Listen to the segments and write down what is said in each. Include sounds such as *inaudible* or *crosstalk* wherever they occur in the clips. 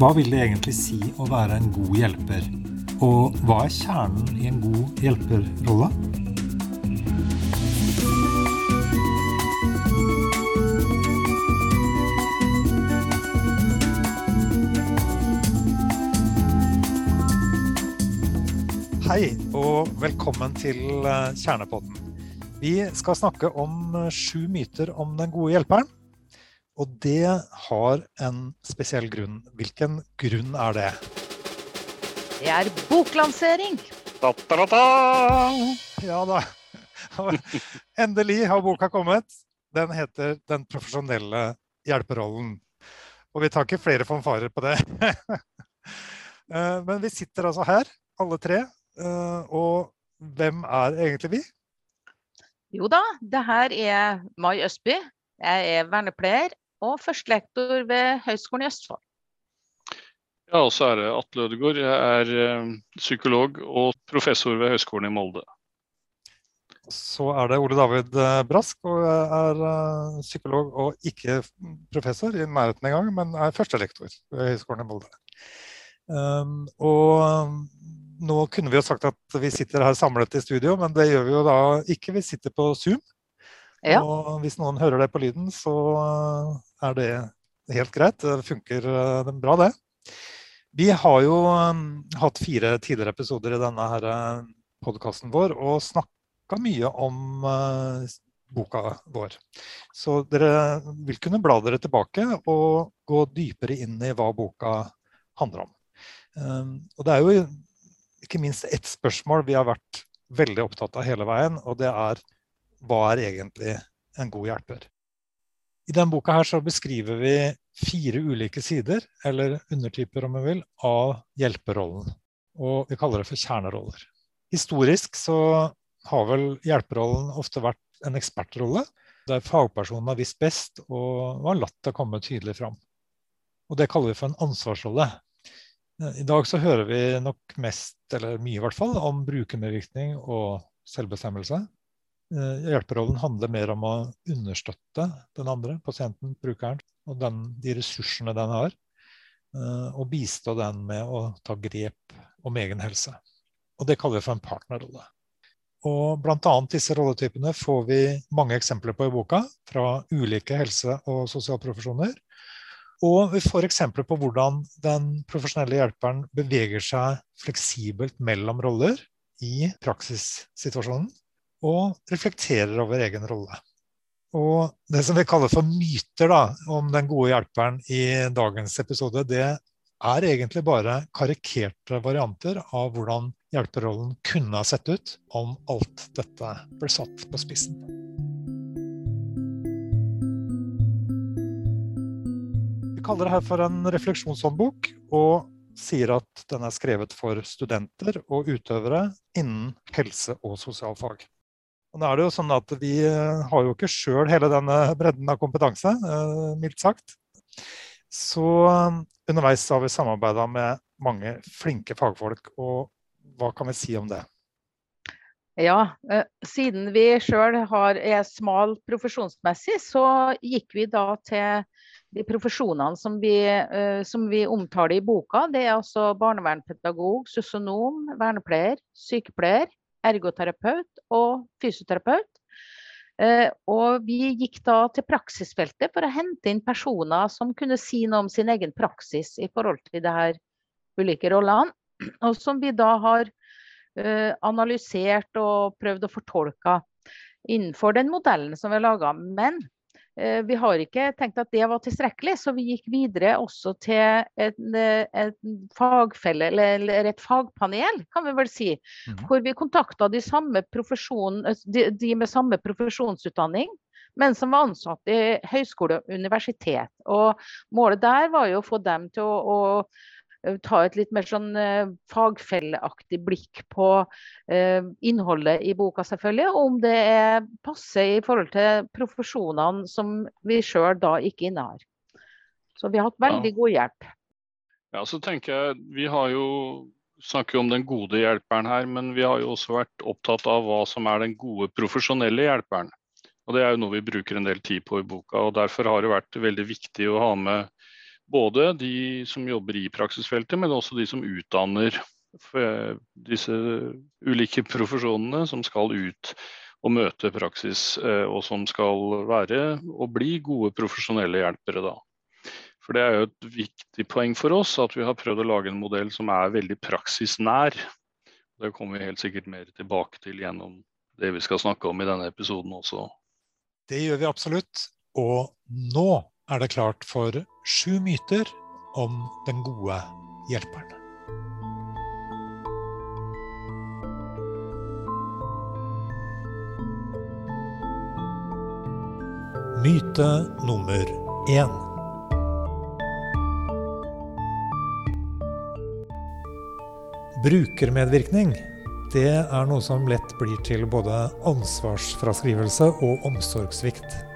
Hva vil det egentlig si å være en god hjelper? Og hva er kjernen i en god hjelperrolle? Hei og velkommen til eh, Kjernepodden. Vi skal snakke om eh, sju myter om den gode hjelperen. Og det har en spesiell grunn. Hvilken grunn er det? Det er boklansering. Da, da, da, da. Ja da. *laughs* Endelig har boka kommet. Den heter 'Den profesjonelle hjelperollen'. Og vi tar ikke flere fanfarer på det. *laughs* Eh, Men vi sitter altså her, alle tre. eh, Og hvem er egentlig vi? Jo da, det her er Mai Østby. Jeg er vernepleier og førstelektor ved Høgskolen i Østfold. Ja, og så er det Atle Ødegaard. Jeg er eh, psykolog og professor ved Høgskolen i Molde. Så er det Ole David eh, Brask, og jeg er eh, psykolog og ikke professor i nærheten engang, men er førstelektor ved Høgskolen i Molde. Um, og nå kunne vi jo sagt at vi sitter her samlet i studio, men det gjør vi jo da ikke. Vi sitter på Zoom. Ja. Og hvis noen hører det på lyden, så er det helt greit. Det funker det bra, det. Vi har jo um, hatt fire tidligere episoder i denne her podkasten vår og snakka mye om boka vår. Så dere vil kunne bla dere tilbake og gå dypere inn i hva boka handler om. Um, og det er jo ikke minst ett spørsmål vi har vært veldig opptatt av hele veien, og det er hva er egentlig en god hjelper? I denne boka her så beskriver vi fire ulike sider, eller undertyper om man vil, av hjelperollen. Og vi kaller det for kjerneroller. Historisk så har vel hjelperollen ofte vært en ekspertrolle, der fagpersonen har visst best og har latt det komme tydelig fram. Og det kaller vi for en ansvarsrolle. I dag så hører vi nok mest, eller mye i hvert fall, om brukermedvirkning og selvbestemmelse. Eh, Hjelperollen handler mer om å understøtte den andre, pasienten, brukeren, og den, de ressursene den har. eh, Og bistå den med å ta grep om egen helse. Og det kaller vi for en partnerrolle. Og bl.a. disse rolletypene får vi mange eksempler på i boka fra ulike helse- og sosialprofesjoner. Og vi får eksempler på hvordan den profesjonelle hjelperen beveger seg fleksibelt mellom roller i praksissituasjonen, og reflekterer over egen rolle. Og det som vi kaller for myter da, om den gode hjelperen i dagens episode, det er egentlig bare karikerte varianter av hvordan hjelperollen kunne ha sett ut om alt dette ble satt på spissen. Vi kaller det her for en refleksjonshåndbok, og sier at den er skrevet for studenter og utøvere innen helse- og sosialfag. Og nå er det jo sånn at Vi eh, har jo ikke sjøl hele denne bredden av kompetanse, eh, mildt sagt. Så eh, underveis har vi samarbeida med mange flinke fagfolk. Og hva kan vi si om det? Ja, siden vi sjøl er smal profesjonsmessig, så gikk vi da til de profesjonene som vi, som vi omtaler i boka. Det er altså barnevernspedagog, sosionom, vernepleier, sykepleier, ergoterapeut og fysioterapeut. Eh, Og vi gikk da til praksisfeltet for å hente inn personer som kunne si noe om sin egen praksis i forhold til her ulike rollene. Og som vi da har eh, analysert og prøvd å fortolke innenfor den modellen som vi har laga. Men vi har ikke tenkt at det var tilstrekkelig, så vi gikk videre også til en, eh, en fagfelle, eller, et fagpanel, kan vi vel si. Mm. Hvor vi kontakta de, de, de med samme profesjonsutdanning. Men som var ansatt i høyskole og universitet. Og målet der var jo å få dem til å, å eh, ta et litt mer sånn eh, fagfelleaktig blikk på eh, innholdet i boka, selvfølgelig. Og om det er passer i forhold til profesjonene som vi sjøl da ikke innehar. Så vi har hatt veldig Ja. god hjelp. Ja, så tenker jeg, Vi har jo snakker jo om den gode hjelperen her, men vi har jo også vært opptatt av hva som er den gode profesjonelle hjelperen. Og Det er jo noe vi bruker en del tid på i boka. og Derfor har det vært veldig viktig å ha med Både de som jobber i praksisfeltet, men også de som utdanner disse ulike profesjonene som skal ut og møte praksis, og som skal være og bli gode profesjonelle hjelpere. da. For Det er jo et viktig poeng for oss at vi har prøvd å lage en modell som er veldig praksisnær. Det kommer vi helt sikkert mer tilbake til gjennom det vi skal snakke om i denne episoden også. Det gjør vi absolutt. Og nå er det klart for sju myter om den gode hjelperen. Myte nummer én. Brukermedvirkning det er noe som lett blir til både ansvarsfraskrivelse og omsorgssvikt.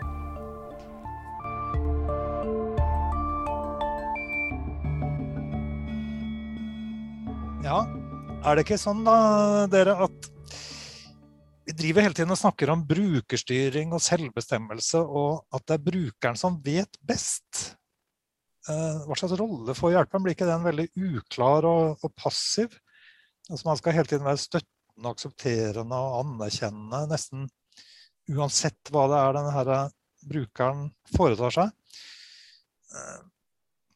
Er det ikke sånn da, dere, at vi driver hele tiden og snakker om brukerstyring og selvbestemmelse, og at det er brukeren som vet best? Eh, hva slags rolle får hjelperen? Blir ikke den veldig uklar og, og passiv? Altså man skal hele tiden være støttende, aksepterende og anerkjennende nesten uansett hva det er denne brukeren foretar seg.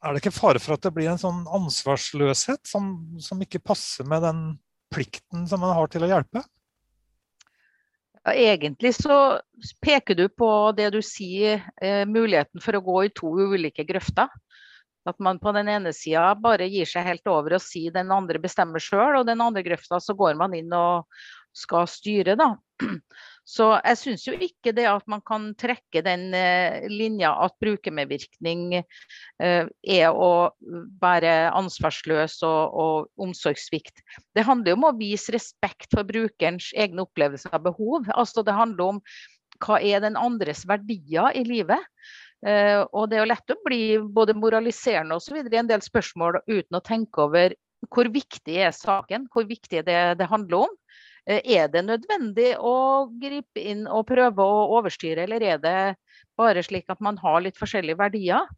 Er det ikke fare for at det blir en sånn ansvarsløshet som, som ikke passer med den plikten som man har til å hjelpe? Ja, egentlig så peker du på det du sier, eh, muligheten for å gå i to ulike grøfter. At man på den ene sida bare gir seg helt over og sier den andre bestemmer sjøl, og den andre grøfta så går man inn og skal styre, da. Så jeg syns jo ikke det at man kan trekke den eh, linja at brukermedvirkning eh, er å være ansvarsløs og, og omsorgssvikt. Det handler jo om å vise respekt for brukerens egne opplevelser av behov. Altså det handler om hva er den andres verdier i livet. Uh, og det er jo lett å bli både moraliserende og så videre i en del spørsmål uten å tenke over hvor viktig er saken, hvor viktig det, det handler om. Uh, er det nødvendig å gripe inn og prøve å overstyre, eller er det bare slik at man har litt forskjellige verdier?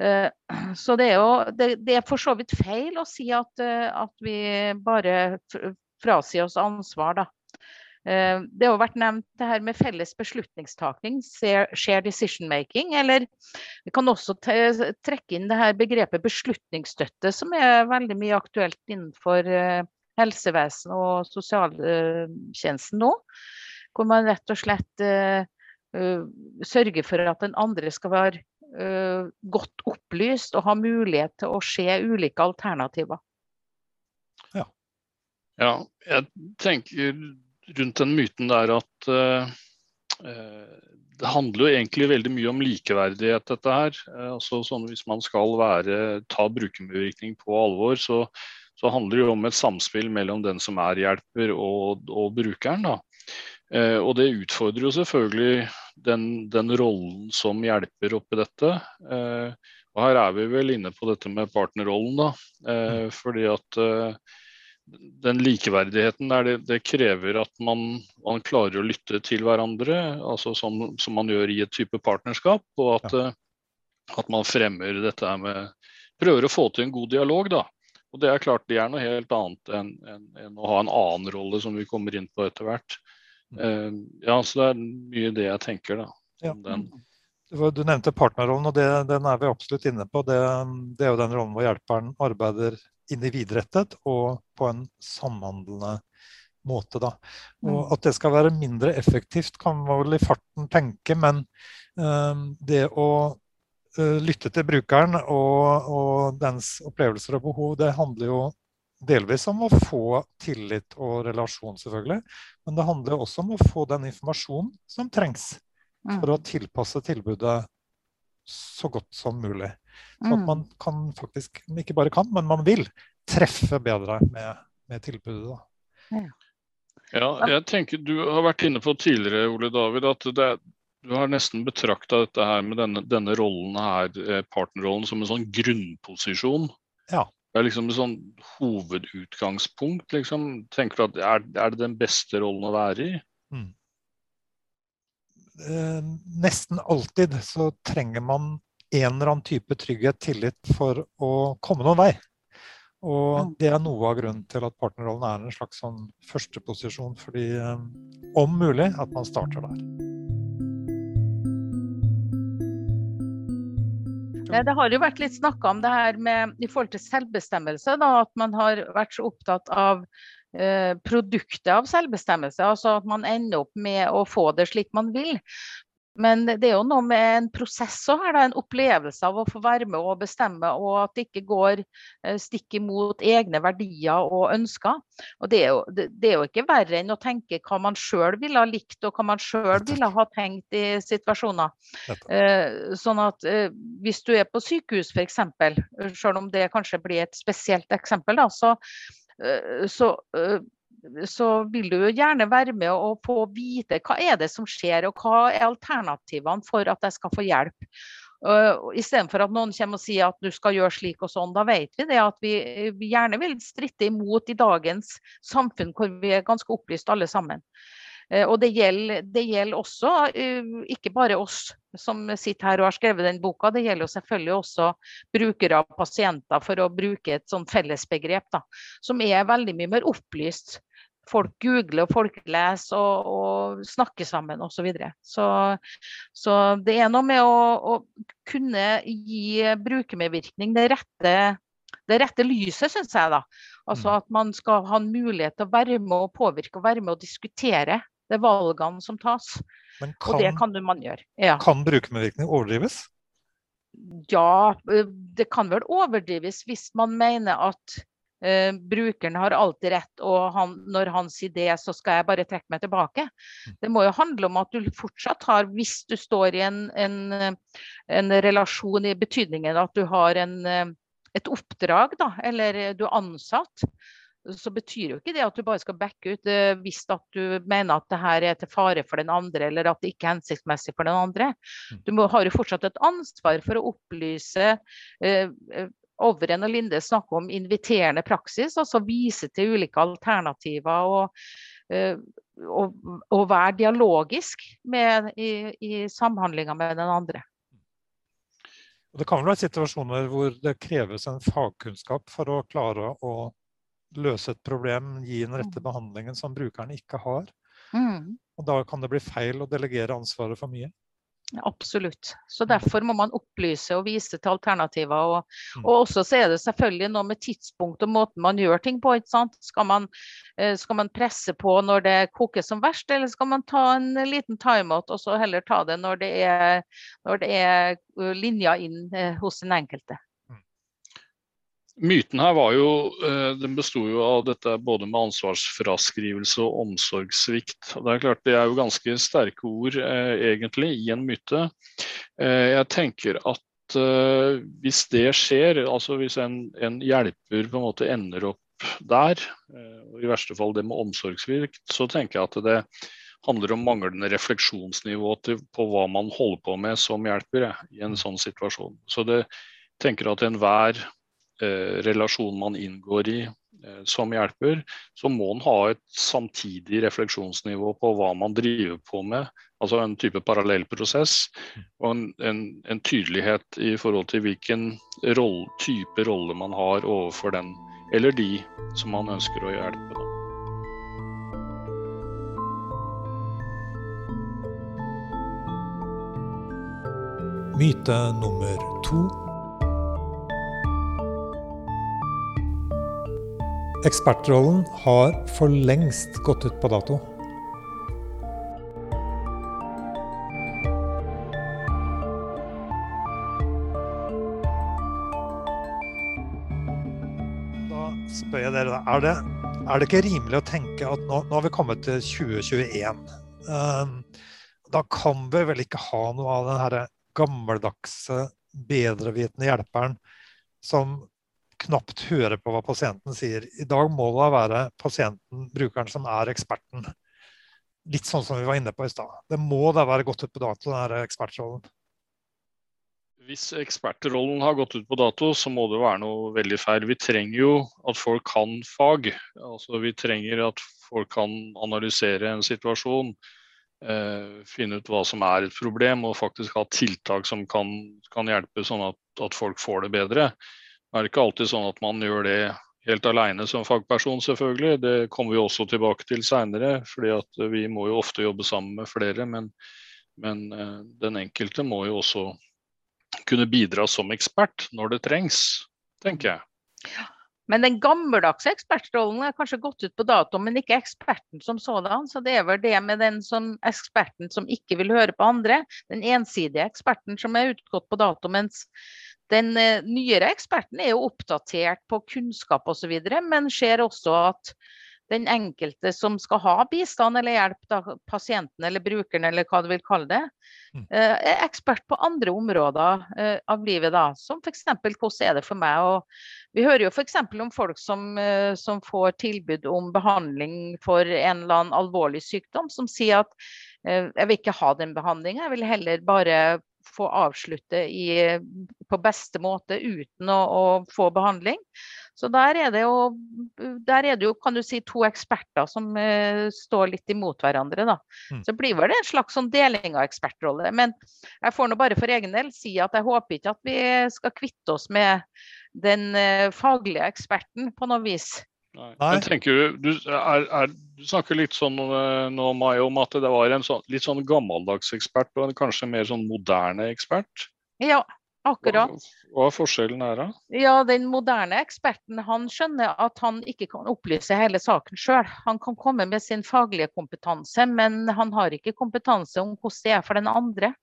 Uh, *clears throat* så det er jo det, er for så vidt feil å si at, at vi bare frasier oss ansvar, da. Eh, det har vært nevnt det her med felles beslutningstaking, share decision making. Eller vi kan også trekke inn det her begrepet beslutningsstøtte, som er veldig mye aktuelt innenfor eh, helsevesen og sosialtjenesten nå. Hvor man rett og slett uh, sørger for at den andre skal være uh, godt opplyst og ha mulighet til å se ulike alternativer. Ja. ja, jeg tenker rundt den myten der at uh, det handler jo egentlig veldig mye om likeverdighet, dette her. Altså sånn Hvis man skal være, ta brukermedvirkning på alvor, så, så, handler det jo om et samspill mellom den som er hjelper og, og brukeren. Uh, og det utfordrer jo selvfølgelig den, den rollen som hjelper oppi dette. og her er vi vel inne på dette med partnerrollen, da. Eh, fordi at den likeverdigheten der, det, det krever at man, man, klarer å lytte til hverandre, altså som, som, man gjør i et type partnerskap. Og at. Eh, at, man fremmer dette med Prøver å få til en god dialog, da. Og det er klart det er noe helt annet enn, enn, enn å ha en annen rolle, som vi kommer inn på etter hvert. Mm. Uh, ja, så det er mye det jeg tenker, da. Ja. Du nevnte partnerrollen, og det, den er vi absolutt inne på. Det, det er jo den rollen hvor hjelperen arbeider individrettet og på en samhandlende måte. Da. Og mm. at det skal være mindre effektivt, kan man vel i farten tenke, men um, det å lytte til brukeren og, og, dens opplevelser og behov, det handler jo delvis om å få tillit og relasjon, selvfølgelig. Men det handler også om å få den informasjonen som trengs for å mm. tilpasse tilbudet så godt som mulig. Så at mm. man kan faktisk, ikke bare kan, men man vil treffe bedre med, med tilbudet. Da. Ja, jeg tenker Du har vært inne på tidligere, Ole David, at det, du har nesten betrakta dette her med denne, denne, rollen her, eh, partnerrollen, som en sånn grunnposisjon. Ja. Det er liksom et sånn hovedutgangspunkt. liksom. Tenker du at er, er, det den beste rollen å være i? Mm. Eh, nesten alltid så trenger man en eller annen type trygghet, tillit, for å komme noen vei. Og det er noe av grunnen til at partnerrollen er en slags sånn førsteposisjon. Fordi om mulig at man starter der. Det har jo vært litt snakka om det her med i forhold til selvbestemmelse. Da, at man har vært så opptatt av eh, produktet av selvbestemmelse. Altså at man ender opp med å få det slik man vil. Men det er jo noe med en prosess òg her, en opplevelse av å få være med og bestemme, og at det ikke går eh, stikk imot egne verdier og ønsker. Og det er, jo, det, er jo ikke verre enn å tenke hva man sjøl ville ha likt, og hva man sjøl ville ha tenkt i situasjoner. Eh, sånn at eh, hvis du er på sykehus f.eks., sjøl om det kanskje blir et spesielt eksempel, da, så, så så vil du jo gjerne være med og få vite hva er det som skjer, og hva er alternativene for at jeg skal få hjelp. Uh, Istedenfor at noen kommer og sier at du skal gjøre slik og sånn. Da vet vi det at vi, vi gjerne vil stritte imot i dagens samfunn hvor vi er ganske opplyst alle sammen. Uh, og det gjelder, det gjelder også uh, ikke bare oss som sitter her og har skrevet den boka, det gjelder jo selvfølgelig også brukere og pasienter, for å bruke et sånn fellesbegrep, da, som er veldig mye mer opplyst folk googler og folk leser og, og snakker sammen osv. Så, videre. så Så det er noe med å, å kunne gi brukermedvirkning det rette, det rette lyset, syns jeg. da. Altså mm. At man skal ha en mulighet til å være med og påvirke og være med og diskutere de valgene som tas. Kan, og det kan man gjøre. Ja. Kan brukermedvirkning overdrives? Ja, det kan vel overdrives hvis man mener at Uh, brukeren har alltid rett, og han, når han sier det, så skal jeg bare trekke meg tilbake. Mm. Det må jo handle om at du fortsatt har, hvis du står i en, en, en relasjon i betydningen at du har en, eh, et oppdrag, da, eller du er ansatt, så betyr jo ikke det at du bare skal backe ut uh, hvis at du mener at det her er til fare for den andre, eller at det ikke er hensiktsmessig for den andre. Mm. Du må, har jo fortsatt et ansvar for å opplyse uh, Overen og Linde snakker om inviterende praksis, altså vise til ulike alternativer og, uh, og, og være dialogisk med, i, i samhandlinga med den andre. Det kan vel være situasjoner hvor det kreves en fagkunnskap for å klare å løse et problem, gi den rette mm. behandlingen som brukeren ikke har. Mm. Og da kan det bli feil å delegere ansvaret for mye. Absolutt. Så Derfor må man opplyse og vise til alternativer. Og, mm. og også så er det selvfølgelig noe med tidspunkt og måten man gjør ting på. ikke sant? Skal man, eh, skal man presse på når det koker som verst, eller skal man ta en liten timeout og så heller ta det når det er, når det er eh, linja inn eh, hos den enkelte? Myten her var jo, eh, den besto jo av dette både med ansvarsfraskrivelse og omsorgssvikt. Det er klart det er jo ganske sterke ord eh, egentlig i en myte. Eh, jeg tenker at hvis det skjer, altså hvis en, en, hjelper på en måte ender opp der, og i verste fall det med omsorgssvikt, så tenker jeg at det handler om manglende refleksjonsnivå til, på hva man holder på med som hjelper i en sånn situasjon. Så det tenker at enhver relasjon man inngår i eh, som hjelper, så må en ha et samtidig refleksjonsnivå på hva man driver på med. Altså en type parallellprosess. Og en, en, en, tydelighet i forhold til hvilken roll, type rolle man har overfor den eller de som man ønsker å hjelpe. Da. Myte nummer to Ekspertrollen har for lengst gått ut på dato. Da spør jeg dere, er det, er det ikke rimelig å tenke at nå, nå har vi kommet til 2021. Um, da kan vi vel ikke ha noe av den her gammeldagse, bedrevitende hjelperen som knapt høre på hva pasienten sier. I dag må det være pasienten, brukeren, som er eksperten. Litt sånn som vi var inne på i stad. Det må da være gått ut på dato, den ekspertrollen. Hvis ekspertrollen har gått ut på dato, så må det være noe veldig feil. Vi trenger jo at folk kan fag. Altså, vi trenger at folk kan analysere en situasjon. eh, finne ut hva som er et problem, og faktisk ha tiltak som kan, kan hjelpe sånn at, at, folk får det bedre. Er ikke alltid sånn at man gjør det helt alene som fagperson, selvfølgelig. Det kommer vi også tilbake til seinere, fordi vi må jo ofte jobbe sammen med flere. Men, men eh, den enkelte må jo også kunne bidra som ekspert når det trengs, tenker jeg. Men den gammeldagse ekspertrollen er kanskje gått ut på dato, men ikke eksperten som sådan. Så det er vel det med den som eksperten som ikke vil høre på andre. Den ensidige eksperten som er utgått på dato. Mens den eh, nyere eksperten er jo oppdatert på kunnskap osv., men ser også at den enkelte som skal ha bistand eller hjelp, da, pasienten eller brukeren eller hva du vil kalle det, mm. eh, er ekspert på andre områder eh, av livet. da, Som f.eks. hvordan er det for meg å Vi hører jo f.eks. om folk som, som, får tilbud om behandling for en eller annen alvorlig sykdom, som sier at jeg vil ikke ha den behandlingen, jeg vil heller bare få avslutte i, på beste måte uten å, å få behandling. Så der er, det jo, der er det jo, kan du si, to eksperter som uh, står litt imot hverandre. Da. Mm. Så blir vel det en slags sånn deling av ekspertrolle. Men jeg får nå bare for egen del si at jeg håper ikke at vi skal kvitte oss med den uh, faglige eksperten på noe vis. Nei. Men tenker du, du, er, er, du snakker litt sånn uh, nå, Mai, om at det var en sånn, litt sånn gammeldags ekspert og en kanskje mer sånn moderne ekspert? Ja, Akkurat. Hva, hva er forskjellen her, da? Ja, Den moderne eksperten han skjønner at han ikke kan opplyse hele saken sjøl. Han kan komme med sin faglige kompetanse, men han har ikke kompetanse om hvordan det er for den andre.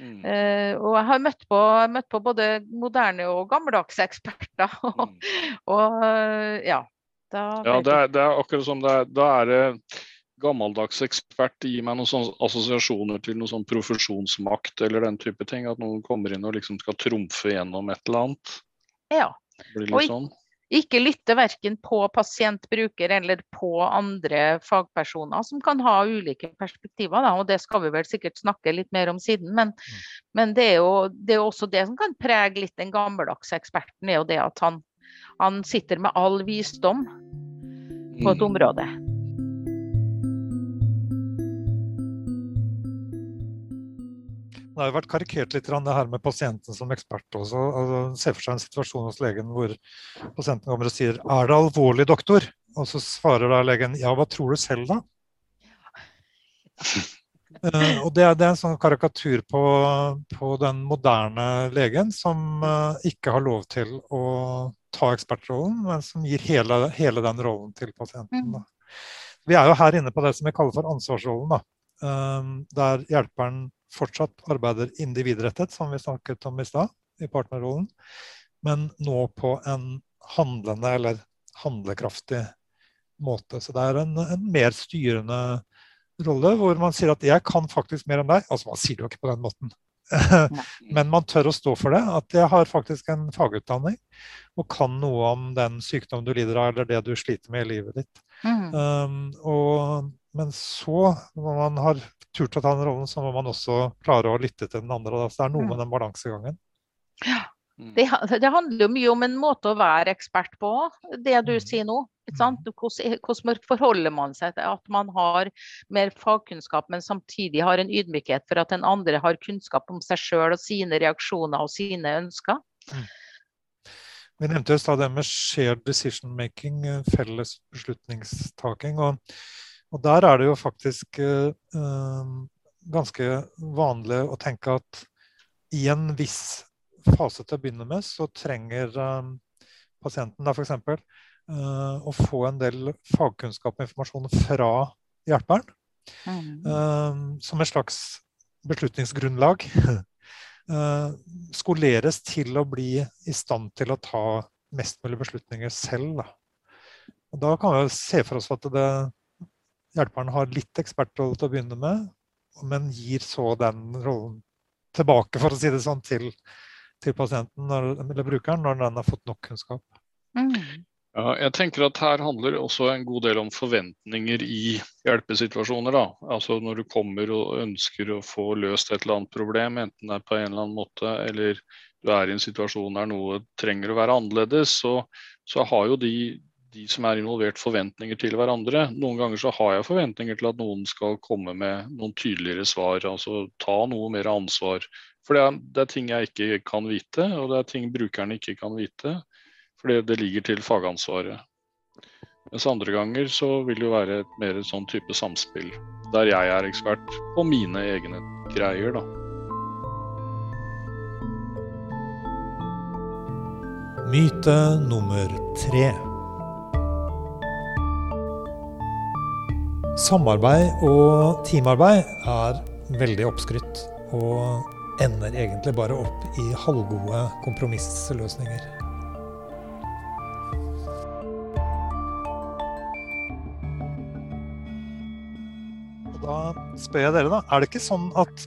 Mm. Uh, og jeg har møtt på, møtt på, både moderne og gammeldagse eksperter. Og, *laughs* mm. og uh, ja. ja det, er, det er akkurat som det er. Da er det gammeldags ekspert gir meg noen sånne assosiasjoner til noe sånn profesjonsmakt eller den type ting. At noen kommer inn og liksom skal trumfe gjennom et eller annet. Ja. og sånn. ikke lytte verken på pasient, bruker eller på andre fagpersoner som kan ha ulike perspektiver. Da. Og det skal vi vel sikkert snakke litt mer om siden. Men, mm. men det, er jo, det, er også det som kan prege litt den gammeldagse eksperten, er jo det at han, han sitter med all visdom på et mm. område. Det har jo vært karikert litt det her med pasienten som ekspert også. Altså, se for seg en situasjon hos legen hvor pasienten kommer og sier 'Er det alvorlig, doktor?' Og så svarer da legen 'Ja, hva tror du selv, da?' *laughs* Uh, og det er, det er, en sånn karikatur på, på den moderne legen som uh, ikke har lov til å ta ekspertrollen, men som gir hele, hele den rollen til pasienten. Da. Vi er jo her inne på det som vi kaller for ansvarsrollen. Uh, der hjelperen fortsatt arbeider individrettet, som vi snakket om i stad, i partnerrollen, men nå på en handlende eller handlekraftig måte. Så det er en, en mer styrende rolle hvor man sier at 'jeg kan faktisk mer enn deg'. Altså man sier det jo ikke på den måten. *laughs* Men man tør å stå for det. At jeg har faktisk en fagutdanning og kan noe om den sykdom du lider av, eller det du sliter med i livet ditt. Mm. Um, og, men så, når man har turt å ta den rollen, så må man også klare å lytte til den andre. Da. Så det er noe mm. med den balansegangen. Ja. Mm. Det, det, handler jo mye om en måte å være ekspert på, det du mm. sier nå. Hvordan, hvordan forholder man seg til at man har mer fagkunnskap, men samtidig har en ydmykhet for at den andre har kunnskap om seg sjøl og sine reaksjoner og sine ønsker. Mm. Vi nevnte jo det med shared decision making, felles beslutningstaking. og og der er det jo faktisk eh, ganske vanlig å tenke at i en viss fase til å begynne med, så trenger eh, pasienten da f.eks. Eh, å få en del fagkunnskap og informasjon fra hjelperen. Mm. Eh, som et slags beslutningsgrunnlag. *laughs* eh, skoleres til å bli i stand til å ta mest mulig beslutninger selv. Da. Og da kan vi se for oss at det hjelperen har litt ekspertrolle til å begynne med, men gir så den rollen tilbake, for å si det sånn, til, til pasienten eller brukeren når den har fått nok kunnskap. Mm. Ja, jeg tenker at Her handler også en god del om forventninger i hjelpesituasjoner. da. Altså Når du kommer og ønsker å få løst et eller annet problem, enten det er på en eller annen måte, eller du er i en situasjon der noe trenger å være annerledes, så, så har jo de de som er involvert, forventninger til hverandre. Noen ganger så har jeg forventninger til at noen skal komme med noen tydeligere svar, altså ta noe mer ansvar. For det er, det er ting jeg ikke kan vite, og det er ting brukerne ikke kan vite. Fordi det ligger til fagansvaret. Mens andre ganger så vil det jo være et mer sånn type samspill. Der jeg er ekspert på mine egne greier, da. Myte nummer tre. Samarbeid og teamarbeid er veldig oppskrytt, og ender egentlig bare opp i halvgode kompromissløsninger. Da spør jeg dere, da. Er det ikke sånn at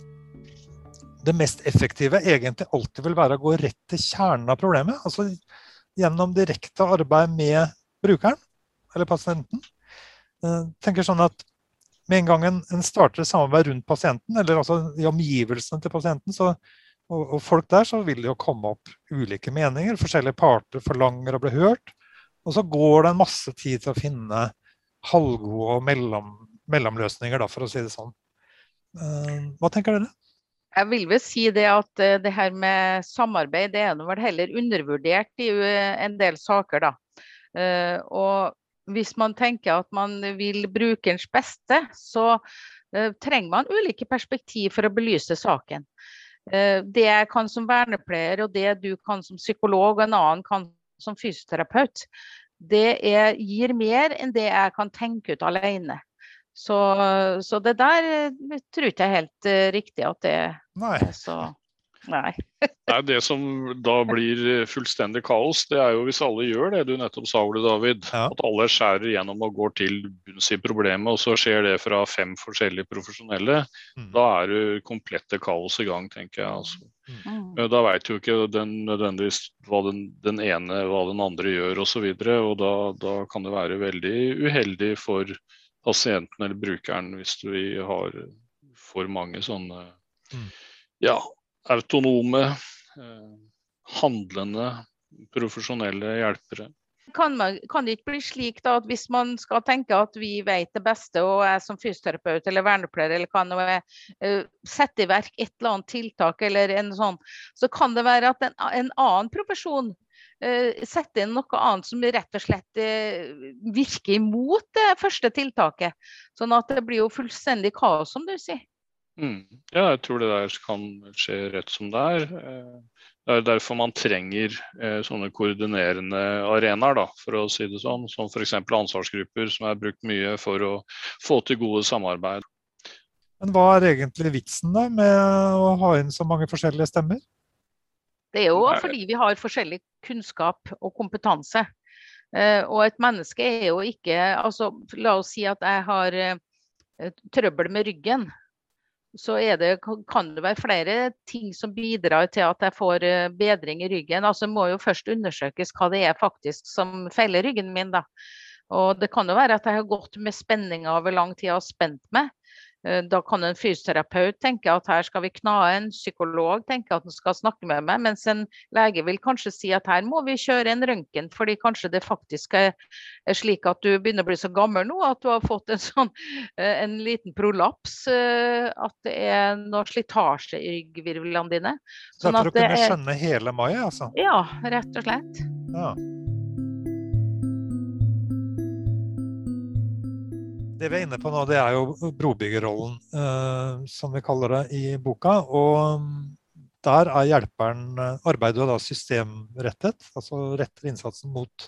det mest effektive egentlig alltid vil være å gå rett til kjernen av problemet. Altså gjennom direkte arbeid med brukeren eller pasienten. Eh, tenker sånn at Med en gang en, en starter samarbeid rundt pasienten, eller altså i omgivelsene til pasienten, så, og, og, folk der, så vil det jo komme opp ulike meninger. Forskjellige parter forlanger å bli hørt. Og så går det en masse tid til å finne halvgode og mellom, mellomløsninger, da, for å si det sånn. Eh, hva tenker dere? Jeg vil vel si det at eh, det her med samarbeid det er vel heller undervurdert i eh, en del saker. da. Og hvis man tenker at man vil brukerens beste, så trenger man ulike perspektiv for å belyse saken. Det jeg kan som vernepleier og det du kan som psykolog og en annen kan som fysioterapeut, det er, gir mer enn det jeg kan tenke ut alene. Så, så, det der eh, tror ikke jeg er helt uh, riktig at det Nei. er så Nei. *laughs* Nei. Det som da blir eh, fullstendig kaos, det er jo hvis alle gjør det du nettopp sa, Ole David. Ja. At alle skjærer gjennom og går til bunns i problemet, og så skjer det fra fem forskjellige profesjonelle. Mm. Da er det komplette kaos i gang, tenker jeg. altså. Mm. Da veit jo ikke den nødvendigvis hva den, den, ene hva den andre gjør osv. Og, så og da, da kan det være veldig uheldig for pasienten eller brukeren hvis du har for mange sånne mm. ja, autonome, eh, handlende, profesjonelle hjelpere. Kan, man, kan, det ikke bli slik da, at hvis man skal tenke at vi vet det beste, og jeg som fysioterapeut eller vernepleier eller kan jeg, uh, sette i verk et eller annet tiltak, eller en sånn, så kan det være at en, en annen profesjon sette inn noe annet som rett og slett eh, virker imot det første tiltaket. Sånn at det blir jo fullstendig kaos, som du sier. Mm. Ja, jeg tror det der kan skje rett som det er. Eh, det er derfor man trenger sånne koordinerende arenaer, da, for å si det sånn. Som f.eks. ansvarsgrupper, som er brukt mye for å få til gode samarbeid. Men hva er egentlig vitsen da med å ha inn så mange forskjellige stemmer? Det er jo fordi vi har forskjellig kunnskap og kompetanse. Eh, og et menneske er jo ikke altså La oss si at jeg har eh, trøbbel med ryggen. Så det, kan det være flere ting som bidrar til at jeg får eh, bedring i ryggen. Altså må jo først undersøkes hva det er faktisk som feiler ryggen min. da. Og det kan jo være at jeg har gått med spenninger over lang tid og spent meg. Eh, da kan en fysioterapeut tenke at her skal vi kna en psykolog tenke at han skal snakke med meg, mens en lege vil kanskje si at her må vi kjøre en røntgen, fordi kanskje det faktisk er, slik at du begynner å bli så gammel nå at du har fått en, sånn, *laughs* eh, en liten prolaps, eh, at det er noe slitasje i ryggvirvlene dine. Sånn så for å kunne skjønne hele mai, altså? Ja, rett og slett. Ja. Det vi er inne på nå, det er jo brobyggerrollen, eh, som vi kaller det i boka. Og der er hjelperen eh, arbeidet systemrettet, altså retter innsatsen mot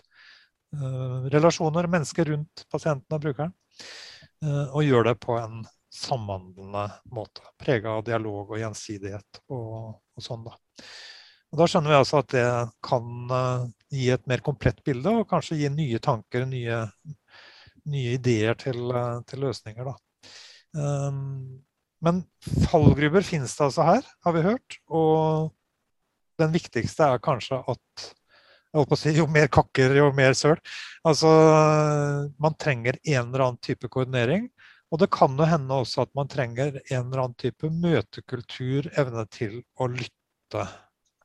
eh, relasjoner, mennesker rundt pasienten og brukeren. Eh, og gjør det på en samhandlende måte. Prega av dialog og gjensidighet og, og sånn, da. Og da skjønner vi altså at det kan uh, gi et mer komplett bilde, og kanskje gi nye tanker, nye nye ideer til, eh, til løsninger. Da. Um, men fallgruber finnes det altså her, har vi hørt. Og den viktigste er kanskje at jeg holdt på å si, jo mer kakker, jo mer søl. Altså, man trenger en eller annen type koordinering. Og det kan jo hende også at man trenger en eller annen type møtekultur, evne til å lytte.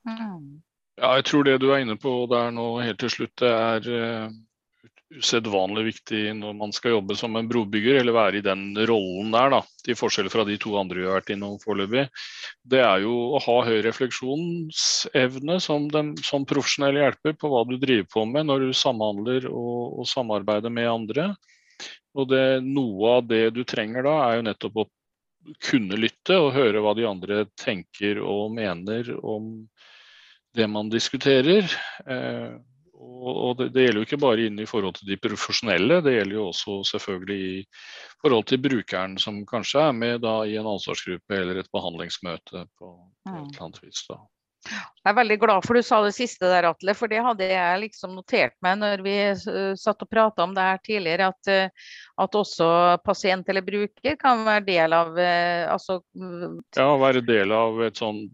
Mm. Ja, jeg tror det du er inne på der nå helt til slutt, det er usedvanlig viktig når man skal jobbe som en brobygger, eller være i den rollen der, da, til forskjell fra de to andre vi har vært innom foreløpig, det er jo å ha høy refleksjonsevne som, den, som profesjonell hjelper på hva du driver på med når du samhandler og, og samarbeider med andre. Og det, Noe av det du trenger da, er jo nettopp å kunne lytte og høre hva de andre tenker og mener om det man diskuterer. Eh, og det, det, gjelder jo ikke bare inn i forhold til de profesjonelle, det gjelder jo også selvfølgelig i forhold til brukeren som kanskje er med da i en ansvarsgruppe eller et behandlingsmøte på, på et eller annet vis. da. Jeg er veldig glad for du sa det siste der, Atle, for det hadde jeg liksom notert meg når vi satt og prata om det her tidligere, at, eh, at, også pasient eller bruker kan være del av eh, altså, Ja, være del av et sånn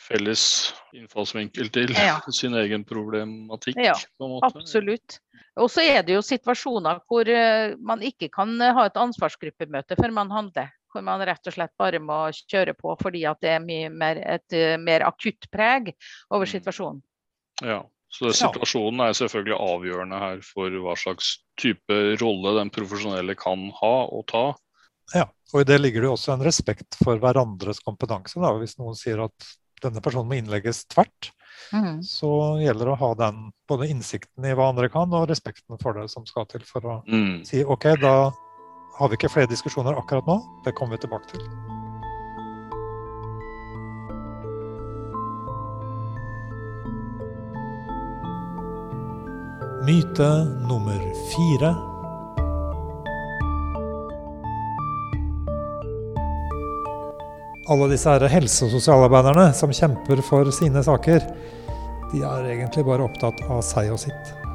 felles innfallsvinkel til ja. *laughs* sin egen problematikk. Ja, absolutt. Og så er det jo situasjoner hvor eh, man ikke kan ha et ansvarsgruppemøte før man handler hvor man rett og slett bare må kjøre på fordi at det er mye mer, et eh, mer akutt preg over mm. situasjonen. Ja, så Situasjonen er selvfølgelig avgjørende her for hva slags type rolle den profesjonelle kan ha og ta. Ja, og i det ligger det også en respekt for hverandres kompetanse. Da. Hvis noen sier at denne personen må innlegges tvert, mm. så gjelder det å ha den både innsikten i hva andre kan, og respekten for det som skal til for å mm. si OK, da har vi ikke flere diskusjoner akkurat nå. Det kommer vi tilbake til. Myte nummer fire. Alle disse her helse- og sosialarbeiderne som kjemper for sine saker, de er egentlig bare opptatt av seg og sitt.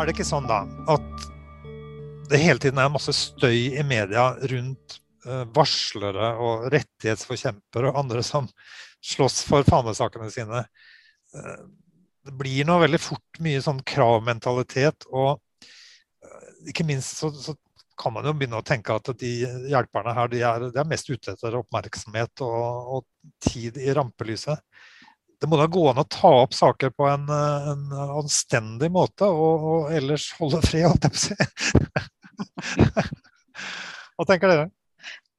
Er det ikke sånn da at det hele tiden er masse støy i media rundt uh, varslere og rettighetsforkjempere og andre som slåss for fanesakene sine? Uh, det blir nå veldig fort mye sånn kravmentalitet, og uh, ikke minst så, så, kan man jo begynne å tenke at de hjelperne her de er, de er mest ute etter oppmerksomhet og, og tid i rampelyset det må da gå an å ta opp saker på en, en anstendig måte, og, og, ellers holde fred, holdt jeg på å si. *laughs* Hva tenker dere?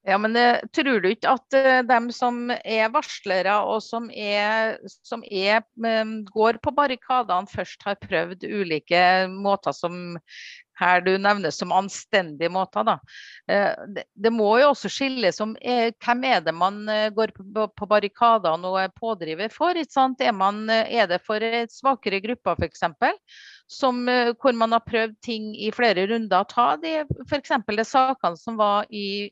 Ja, men uh, Tror du ikke at uh, dem som er varslere og som, er, som er, går på barrikadene, først har prøvd ulike måter som her du nevner som anstendige måter. Da. Eh, det, må jo også skilles om eh, hvem er det man eh, går på, barrikadene og er pådriver for. Er, man, er, det for svakere grupper f.eks.? Som, hvor man har prøvd ting i flere runder. Ta de f.eks. de sakene som var i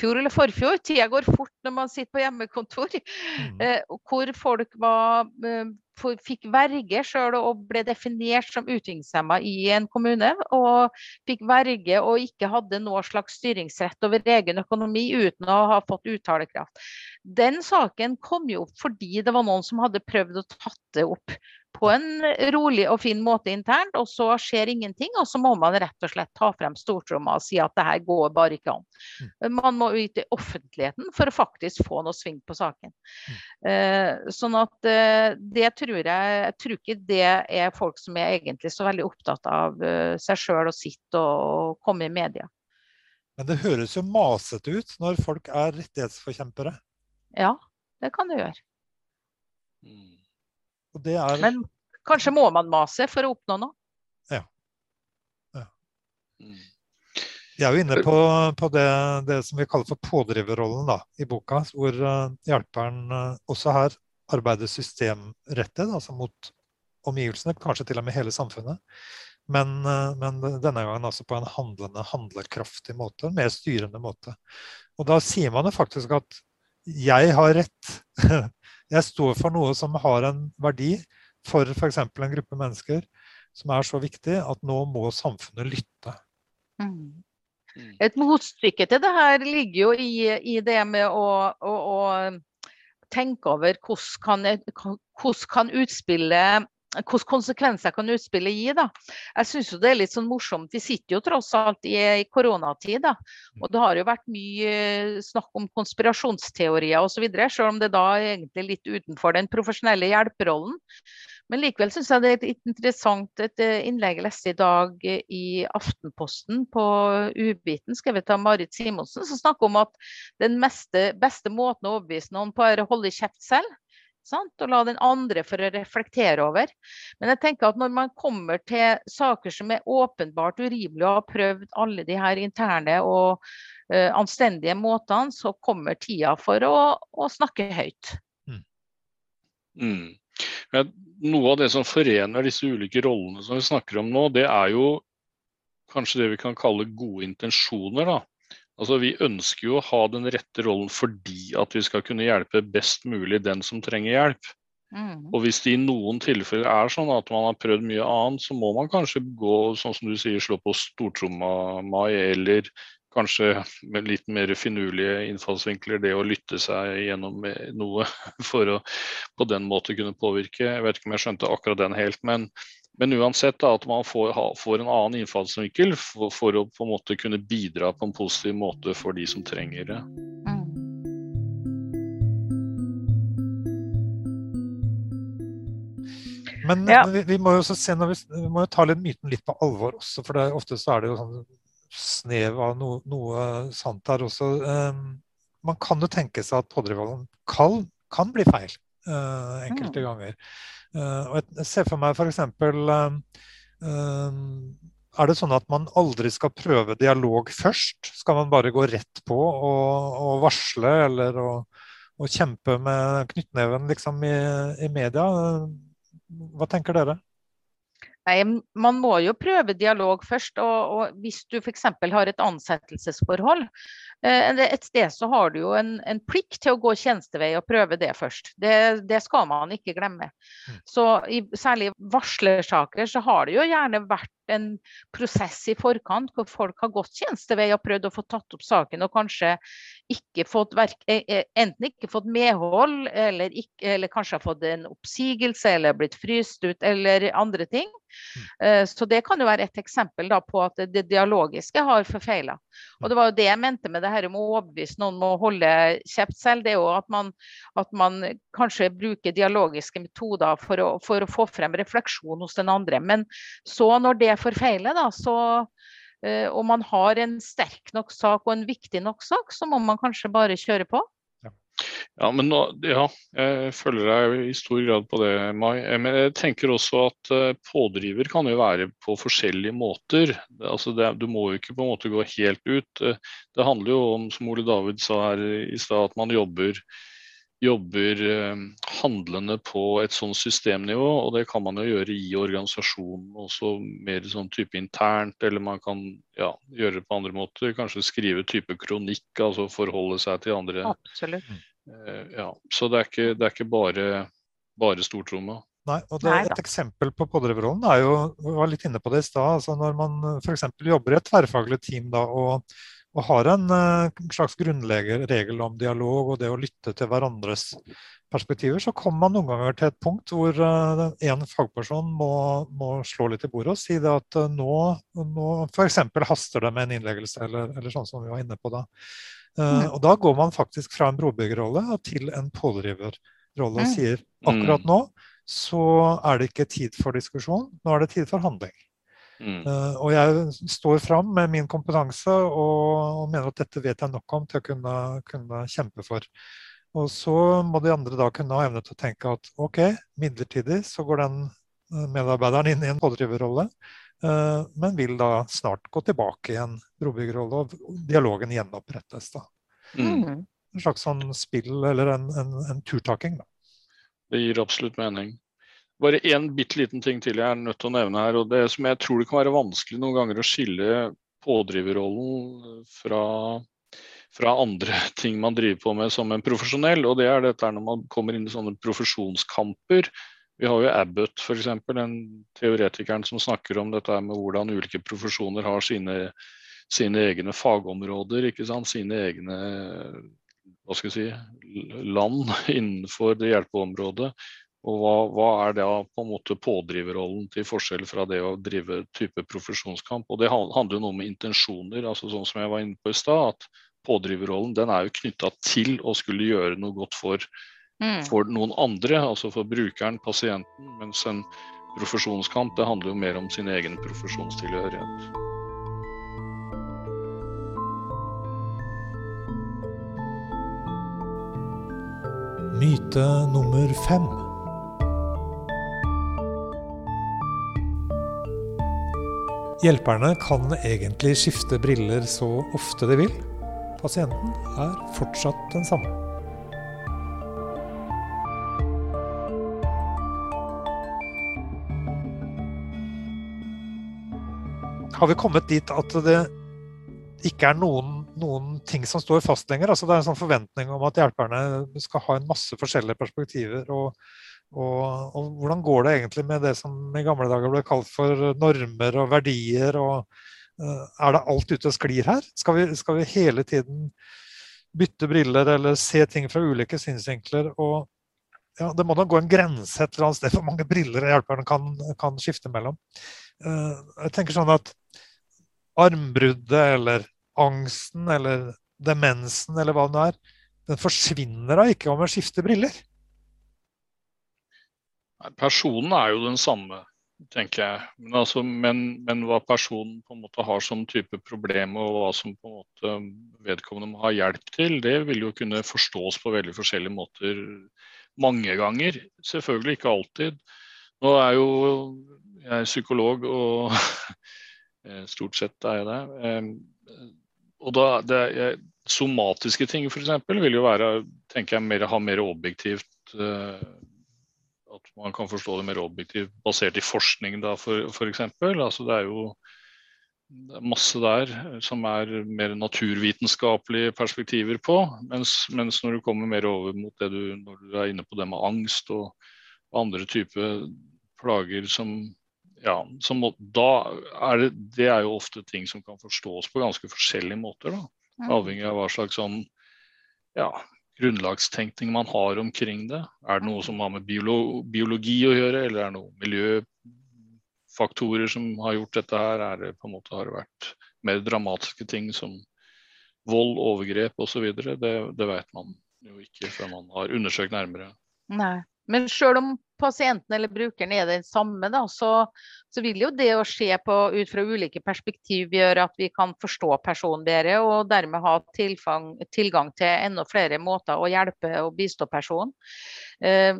fjor eller forfjor. Tida går fort når man sitter på hjemmekontor. Mm. hvor folk var fikk verge sjøl og ble definert som utviklingshemma i en kommune. Og fikk verge og ikke hadde noe slags styringsrett over egen økonomi uten å ha fått uttalekraft. Den saken kom jo opp fordi det var noen som hadde prøvd å tatt det opp på en rolig og fin måte internt, og så skjer ingenting. Og så må man rett og slett ta frem stortromma og si at det her går bare ikke an. Mm. Man må ut i offentligheten for å faktisk få noe sving på saken. Mm. Uh, sånn at uh, det tror jeg Jeg tror ikke det er folk som er egentlig så veldig opptatt av uh, seg sjøl og sitt og komme i media. Men det høres jo masete ut når folk er rettighetsforkjempere. Ja, det kan det gjøre. Er... Men kanskje må man mase for å oppnå noe? Ja. ja. Mm. Er jo inne på, på det, det, som vi kaller for pådriverrollen da, i boka, hvor uh, hjelperen uh, også her arbeider systemrettet, altså mot omgivelsene, kanskje til og med hele samfunnet. Men, uh, men denne gangen altså på en handlende, handlekraftig måte, en mer styrende måte. Og da sier man jo faktisk at jeg har rett. *laughs* Jeg står for noe som har en verdi for f.eks. en gruppe mennesker som er så viktig at nå må samfunnet lytte. Mm. mm. Et motstykke til det her ligger jo i, i det med å, å, å, tenke over hvordan kan, hvordan kan utspillet hvilke konsekvenser kan utspillet gi. da. Jeg syns det er litt sånn morsomt. Vi sitter jo tross alt i, i koronatid. da, og Det har jo vært mye eh, snakk om konspirasjonsteorier osv., selv om det da er egentlig litt utenfor den profesjonelle hjelperollen. Men likevel syns jeg det er et interessant et eh, innlegg jeg leste i dag i Aftenposten på Ubiten, skrevet av Marit Simonsen, som snakker om at den meste, beste måten å overbevise noen på er å holde kjeft selv. Sant? Og la den andre for å reflektere over. Men jeg tenker at når man kommer til saker som er åpenbart urimelige og har prøvd alle de her interne og uh, anstendige måtene, så kommer tida for å, å snakke høyt. Mm. Mm. Men noe av det som forener disse ulike rollene som vi snakker om nå, det er jo kanskje det vi kan kalle gode intensjoner. da. Altså, Vi ønsker jo å ha den rette rollen fordi at vi skal kunne hjelpe best mulig den som trenger hjelp. Mm. Og hvis det i noen tilfeller er sånn at man har prøvd mye annet, så må man kanskje gå sånn som du sier, slå på stortromma, Mai, eller kanskje med litt mer finurlige innfallsvinkler, det å lytte seg gjennom noe *laughs* for å på den måte kunne påvirke. Jeg vet ikke om jeg skjønte akkurat den helt, men men uansett da, at man får, ha, får, en annen innfallsvinkel for, for, å på en måte kunne bidra på en positiv måte for de som trenger det. Mm. Men ja. vi, vi, må jo se vi, vi, må jo ta litt myten litt på alvor også, for det, ofte så er det jo sånn snev av no, noe sant der også. Um, man kan jo tenke seg at pådriverrollen kan, kan, bli feil uh, enkelte mm. ganger. Eh, og jeg ser for meg f.eks. Eh, eh, er det sånn at man aldri skal prøve dialog først? Skal man bare gå rett på og, og varsle eller å, og kjempe med knyttneven liksom, i, i, media? Hva tenker dere? Nei, Man må jo prøve dialog først. og, og Hvis du f.eks. har et ansettelsesforhold, et sted så har du jo en, en, plikt til å gå tjenestevei og prøve det først. Det, det skal man ikke glemme. Mm. Så i, Særlig i varslersaker så har det jo gjerne vært en prosess i forkant hvor folk har gått tjenestevei og prøvd å få tatt opp saken og kanskje ikke fått verk, e, e, enten ikke fått medhold, eller, ikke, eller kanskje har fått en oppsigelse eller blitt fryst ut eller andre ting. Mm. Eh, så det kan jo være et eksempel på at det dialogiske har forfeila. Og det var jo det jeg mente med det her med å overbevise noen om å holde kjeft selv. Det er jo at man, at man kanskje bruker dialogiske metoder for å, for å, få frem refleksjon hos den andre. Men så når det forfeiler, da, så eh, og man har en sterk nok sak og en viktig nok sak, så må man kanskje bare kjøre på. Ja, men nå, ja, jeg følger deg i stor grad på det, Mai. Eh, men jeg tenker også at eh, pådriver kan jo være på forskjellige måter. Altså det, du må jo ikke på en måte gå helt ut. Eh, det handler jo om, som Ole David sa her i stad, at man jobber, jobber handlende på et sånt systemnivå. Og det kan man jo gjøre i organisasjonen også mer sånn type internt, eller man kan ja, gjøre det på andre måter. Kanskje skrive type kronikk, altså forholde seg til andre. Absolutt. Mm. Eh, ja, så det er ikke, det er ikke bare, bare stortromma. Nei, og det, Et eksempel på pådriverrollen er jo vi var litt inne på det i stad. Altså når man f.eks. jobber i et tverrfaglig team da, og, og, har en uh, slags grunnregel om dialog og det å lytte til hverandres perspektiver, så kommer man noen ganger til et punkt hvor uh, en fagperson må, må, slå litt i bordet og si det at uh, nå, nå f.eks. haster det med en innleggelse, eller, eller sånn som vi var inne på da. Uh, og da går man faktisk fra en brobyggerrolle til en pådriverrolle og sier akkurat nå så er det ikke tid for diskusjon, nå er det tid for handling. Mm. Uh, og jeg står fram med min kompetanse og, og, mener at dette vet jeg nok om til å kunne, kunne, kjempe for. Og så må de andre da kunne ha evne til å tenke at OK, midlertidig så går den eh, medarbeideren inn i en pådriverrolle. Eh, men vil da snart gå tilbake i en brobyggerrolle, og dialogen gjenopprettes. da. Mm. mm. En slags sånn spill eller en, en, en turtaking. da. Det gir absolutt mening. Bare én bitte liten ting til jeg er nødt til å nevne her. og det som Jeg tror det kan være vanskelig noen ganger å skille pådriverrollen fra, fra andre *laughs* ting man driver på med som en profesjonell. og Det er dette når man kommer inn i sånne profesjonskamper vi har jo Abbott f.eks., den teoretikeren som snakker om dette med hvordan ulike profesjoner har sine, sine egne fagområder, sine egne hva skal jeg si, land *laughs* innenfor det hjelpeområdet. Og hva, hva, er da på en måte pådriverrollen til forskjell fra det å drive type profesjonskamp? Og Det handler jo noe med intensjoner, altså sånn som jeg var inne på i stad. at Pådriverrollen den er jo knytta til å skulle gjøre noe godt for. For noen andre, altså for brukeren, pasienten. Mens en profesjonskamp det handler jo mer om sin egen profesjonstilhørighet. Myte nummer fem. Hjelperne kan egentlig skifte briller så ofte de vil. Pasienten er fortsatt den samme. Har vi kommet dit at det ikke er noen, noen ting som står fast lenger? Altså det er en sånn forventning om at hjelperne skal ha en masse forskjellige perspektiver. og og, og, hvordan går det egentlig med det som i gamle dager ble kalt for normer og verdier? og uh, Er det alt ute og sklir her? Skal vi, skal vi, hele tiden bytte briller eller se ting fra ulike synsvinkler? og ja, Det må da gå en grense et eller annet sted for hvor mange briller hjelperne kan, kan skifte mellom. Uh, jeg tenker sånn at armbruddet eller angsten eller demensen eller hva det er, den forsvinner da ikke om man skifter briller. Personen er jo den samme, tenker jeg. Men, altså, men, men, hva personen på en måte har som type problem, og hva som på en måte vedkommende må ha hjelp til, det vil jo kunne forstås på veldig forskjellige måter mange ganger. Selvfølgelig ikke alltid. Nå er jo jeg psykolog, og *laughs* stort sett er jeg det. Og da, det, er, somatiske ting f.eks. vil jo være tenker jeg, mer, ha mer objektivt uh, at man kan forstå det mer objektivt basert i forskning, da, for f.eks. Altså, det er jo det er masse der som er mer naturvitenskapelige perspektiver på. Mens, mens, når du kommer mer over mot det du, når du er inne på det med angst og andre typer plager som ja, som, da er det, det er jo ofte ting som kan forstås på ganske forskjellige måter. da, Avhengig av hva slags sånn ja, grunnlagstenkning man har omkring det? Er det noe som har med biolo biologi å gjøre, eller er det noen miljøfaktorer som har gjort dette her? Er det på en måte Har det vært mer dramatiske ting som vold, overgrep osv.? Det, det vet man jo ikke før man har undersøkt nærmere. Nei. Men selv om pasienten eller brukeren er den samme, da, så, så, vil jo det å se på ut fra ulike perspektiv gjøre at vi kan forstå personen bedre, og dermed ha tilfang, tilgang til enda flere måter å hjelpe og bistå personen. Eh,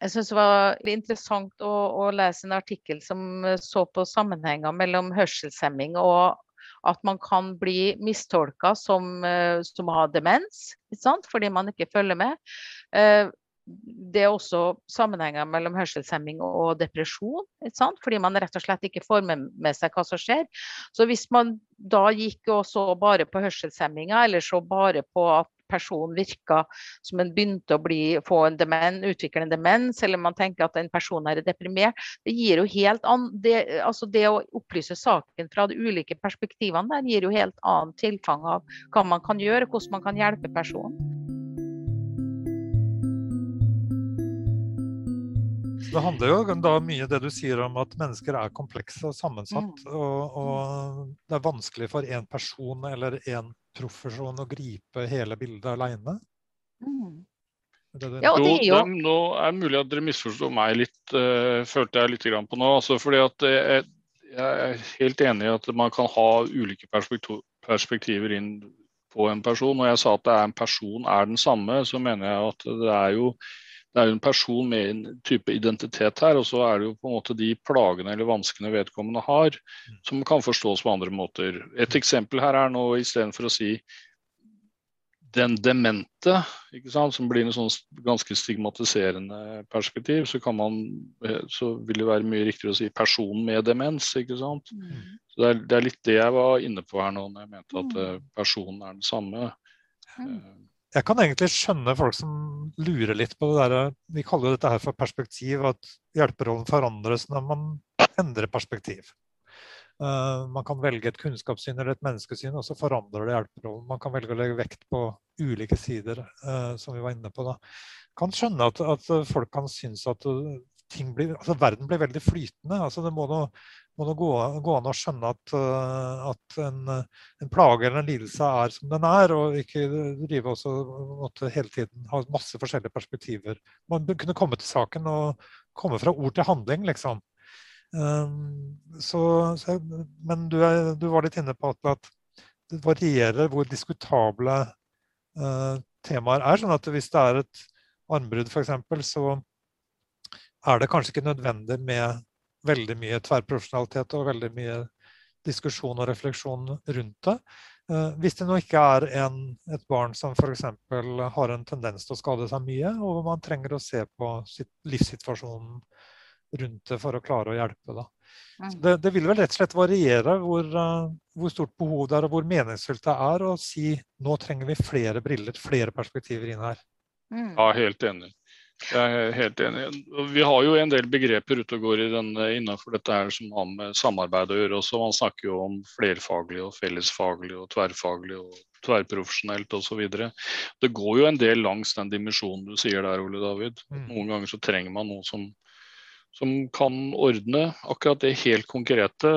jeg synes det var interessant å, å, lese en artikkel som så på sammenhenger mellom hørselshemming og at man kan bli mistolka som, eh, som har demens, fordi man ikke følger med. Det er også sammenhenger mellom hørselshemming og depresjon. Fordi man rett og slett ikke får med, seg hva som skjer. Så hvis man da gikk og så bare på hørselshemminga, eller så bare på at personen virka som en begynte å bli, få en demen, utvikle en demens, eller man tenker at en person er deprimert, det gir jo helt an, det, altså det å opplyse saken fra de ulike perspektivene der gir jo helt annet tilfang av hva man kan gjøre, hvordan man kan hjelpe personen. Det handler jo da mye det du sier om at mennesker er komplekse og sammensatt. Mm. Og, og, det er vanskelig for én person eller én profesjon å gripe hele bildet aleine. Mm. Ja, det er jo... nå er det mulig at dere misforstår meg litt, uh, følte jeg litt på nå. Altså, fordi at jeg, jeg er helt enig i at man kan ha ulike perspektiver inn på en person. Og jeg sa at det er en person er den samme, så mener jeg at det er jo det er jo en person med en type identitet her, og så er det jo på en måte de plagene eller vanskene vedkommende har, som kan forstås på andre måter. Et eksempel her er nå istedenfor å si den demente, som blir en sånn ganske stigmatiserende perspektiv, så, man, så, vil det være mye riktigere å si person med demens. ikke sant? Mm. Så det er, det er, litt det jeg var inne på her nå, når jeg mente at mm. eh, personen er den samme. Mm. Eh, jeg kan egentlig skjønne folk som lurer litt på det der Vi kaller jo dette her for perspektiv, at hjelperollen forandres når man endrer perspektiv. Uh, man kan velge et kunnskapssyn eller et menneskesyn, og så forandrer det hjelperollen. Man kan velge å legge vekt på ulike sider, uh, som vi var inne på. da. kan skjønne at, at folk kan synes at blir, altså verden blir veldig flytende. altså Det må nå, gå, gå, an å skjønne at, at en, en, plage eller en lidelse er som den er, og ikke drive også måtte hele tiden ha masse forskjellige perspektiver. Man kunne komme til saken og komme fra ord til handling, liksom. Um, så, så, men du, er, du, var litt inne på at det varierer hvor diskutable uh, temaer er. sånn at hvis det er et armbrudd f.eks., så er det kanskje ikke nødvendig med veldig mye tverrprofesjonalitet og veldig mye diskusjon og refleksjon rundt det. Uh, hvis det nå ikke er en, et barn som f.eks. har en tendens til å skade seg mye, og man trenger å se på sitt, livssituasjonen rundt det for å klare å hjelpe. Da. Mm. Det, det, vil vel rett og slett variere hvor, uh, hvor, stort behov det er og hvor meningsfylt det er å si nå trenger vi flere briller, flere perspektiver inn her. Mm. Ja, helt enig. Jeg er helt enig. Vi har jo en del begreper ute og går i denne, innenfor dette her som har med samarbeid å gjøre også. Man snakker jo om flerfaglig og fellesfaglig og tverrfaglig og tverrprofesjonelt osv. Det går jo en del langs den dimensjonen du sier der, Ole David. Mm. Noen ganger så trenger man noe som, som kan ordne akkurat det helt konkrete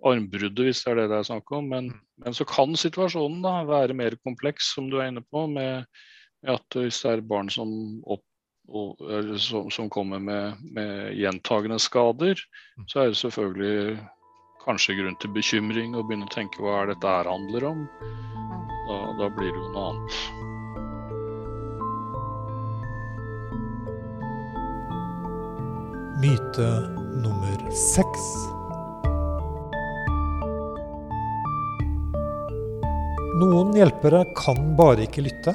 armbruddet, hvis det er det det er snakk om. Men, mm. men, så kan situasjonen da være mer kompleks, som du er inne på. med at hvis det er barn som, opp, og, som, som kommer med, med gjentagende skader, mm. så er det selvfølgelig kanskje grunn til bekymring og begynne å tenke hva er dette her handler om. Da, da blir det jo noe annet. Myte nummer seks. Noen hjelpere kan bare ikke lytte.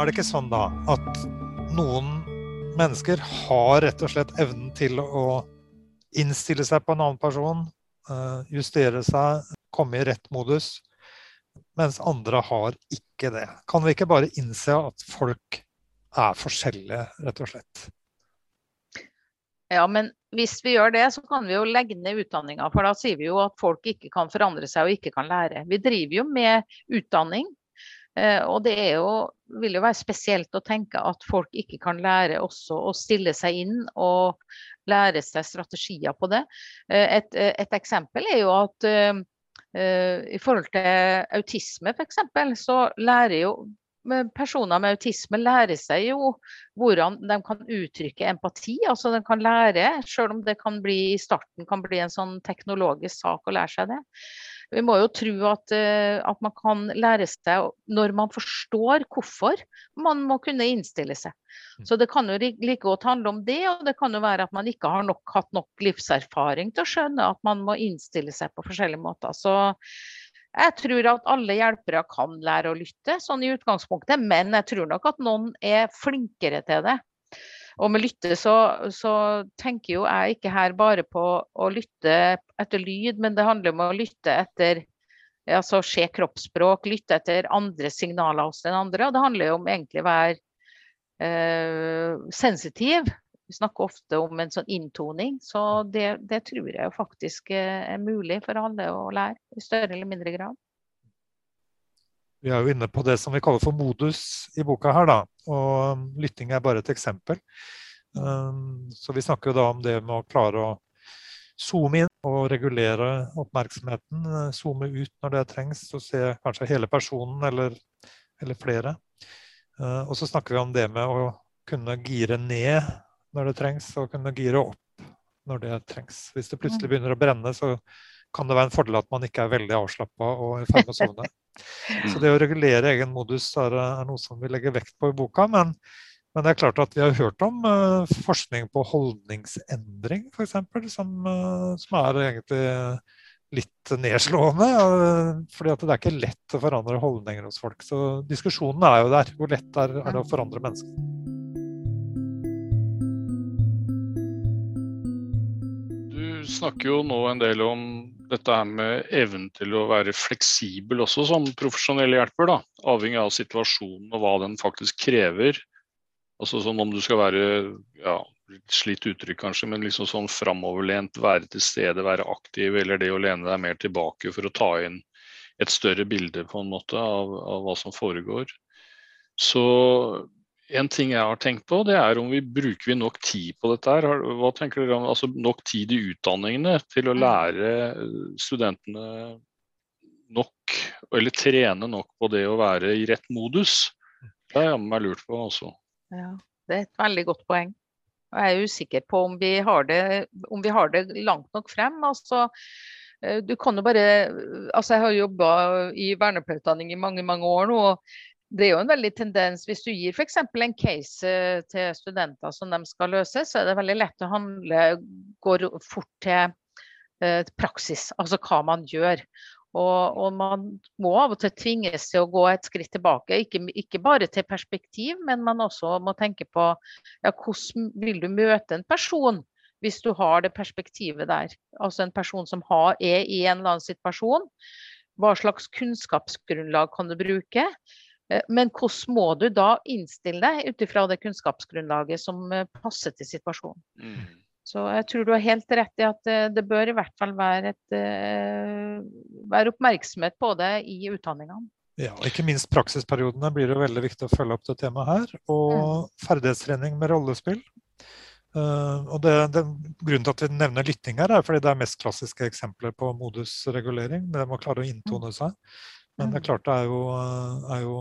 Er det ikke sånn da at noen mennesker har rett og slett evnen til å innstille seg på en annen person, eh, justere seg, komme i rett modus, mens andre har ikke det? Kan vi ikke bare innse at folk er forskjellige, rett og slett? Ja, men hvis vi gjør det, så kan vi jo legge ned utdanninga. For da sier vi jo at folk ikke kan forandre seg og ikke kan lære. Vi driver jo med utdanning Eh, og det er jo, vil jo være spesielt å tenke at folk ikke kan lære også å stille seg inn og lære seg strategier på det. Eh, et, et eksempel er jo at uh, i forhold til autisme f.eks. så lærer jo personer med autisme lærer seg jo hvordan de kan uttrykke empati. altså De kan lære, selv om det kan bli, i starten kan bli en sånn teknologisk sak å lære seg det. Vi må jo tro at, eh, at, man kan lære seg når man forstår hvorfor man må kunne innstille seg. Mm. Så det kan jo like godt handle om det, og det kan jo være at man ikke har nok, hatt nok livserfaring til å skjønne at man må innstille seg på forskjellige måter. Så jeg tror at alle hjelpere kan lære å lytte, sånn i utgangspunktet, men jeg tror nok at noen er flinkere til det. Og med lytte så, så, tenker jo jeg ikke her bare på å lytte etter lyd, men det handler om å lytte etter altså se kroppsspråk, lytte etter andre signaler hos den andre. Og det handler jo om egentlig å være eh, sensitiv. Vi snakker ofte om en sånn inntoning, så det, det tror jeg faktisk er mulig for alle å lære i større eller mindre grad. Vi er jo inne på det som vi kaller for modus i boka her, da. Og um, lytting er bare et eksempel. Um, så vi snakker jo da om det med å klare å zoome inn og regulere oppmerksomheten. Uh, zoome ut når det trengs, og se kanskje hele personen eller, eller flere. Uh, og så snakker vi om det med å kunne gire ned når det trengs, og kunne gire opp når det trengs. Hvis det plutselig mm. begynner å brenne, så kan det være en fordel at man ikke er veldig avslappa og i ferd med å sovne. *laughs* Så det å regulere egen modus er, er, noe som vi legger vekt på i boka. Men, men det er klart at vi har hørt om uh, forskning på holdningsendring, f.eks., som, uh, som er egentlig litt nedslående. Uh, fordi at det er ikke lett å forandre holdninger hos folk. Så diskusjonen er jo der. Hvor lett er, er det å forandre mennesker? Du snakker jo nå en del om dette her med evnen til å være fleksibel også som profesjonell hjelper. da, Avhengig av situasjonen og hva den faktisk krever. Altså sånn Om du skal være ja, slitt uttrykk kanskje, men liksom sånn framoverlent, være til stede, være aktiv, eller det å lene deg mer tilbake for å ta inn et større bilde på en måte av, av hva som foregår. Så en ting jeg har tenkt på, det er om vi bruker vi nok tid på dette her. Hva tenker dere om altså, nok tid i utdanningene til å mm. lære studentene nok, eller trene nok på det å være i rett modus? Det har jeg meg lurt på også. Ja, det er et veldig godt poeng. Jeg er usikker på om vi har det, vi har det langt nok frem. Altså, eh, du kan jo bare, altså Jeg har jobba i vernepleierutdanning i mange mange år nå. og det er jo en veldig tendens, Hvis du gir f.eks. en case eh, til studenter som de skal løse, så er det veldig lett å handle, går fort til eh, praksis, altså hva man gjør. Og, og, man må av og til tvinges til å gå et skritt tilbake. Ikke, ikke, bare til perspektiv, men man også må tenke på ja, hvordan vil du møte en person hvis du har det perspektivet der. Altså en person som har, er i en eller annen situasjon. Hva slags kunnskapsgrunnlag kan du bruke? Eh, men hvordan må du da innstille deg ut ifra det kunnskapsgrunnlaget som eh, passer til situasjonen? Mm. Så jeg tror du har helt rett i at eh, det bør i hvert fall være, et, være oppmerksomhet på det i utdanningene. Ja, ikke minst praksisperiodene blir det veldig viktig å følge opp det temaet her. Og mm. ferdighetstrening med rollespill. Uh, og det, det, Grunnen til at vi nevner lytting her, er fordi det er mest klassiske eksempler på modusregulering. Det må klare å inntone mm. seg. Men det er mm. klart det er jo, er jo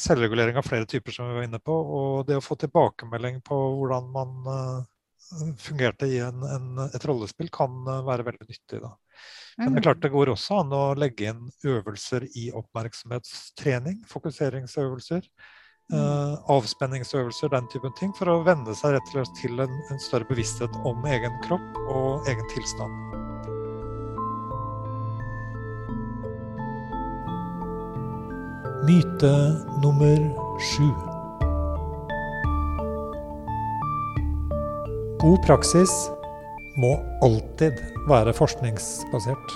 selvregulering av flere typer, som vi var inne på. Og det å få tilbakemelding på hvordan man uh, fungerte i en, en, et rollespill, kan eh, være veldig nyttig. Da. Men det er klart det går også an å legge inn øvelser i oppmerksomhetstrening, fokuseringsøvelser. Uh, avspenningsøvelser, den typen ting, for å venne seg rett og slett til en, en større bevissthet om egen kropp og egen tilstand. Myte nummer sju. God praksis må alltid være forskningsbasert.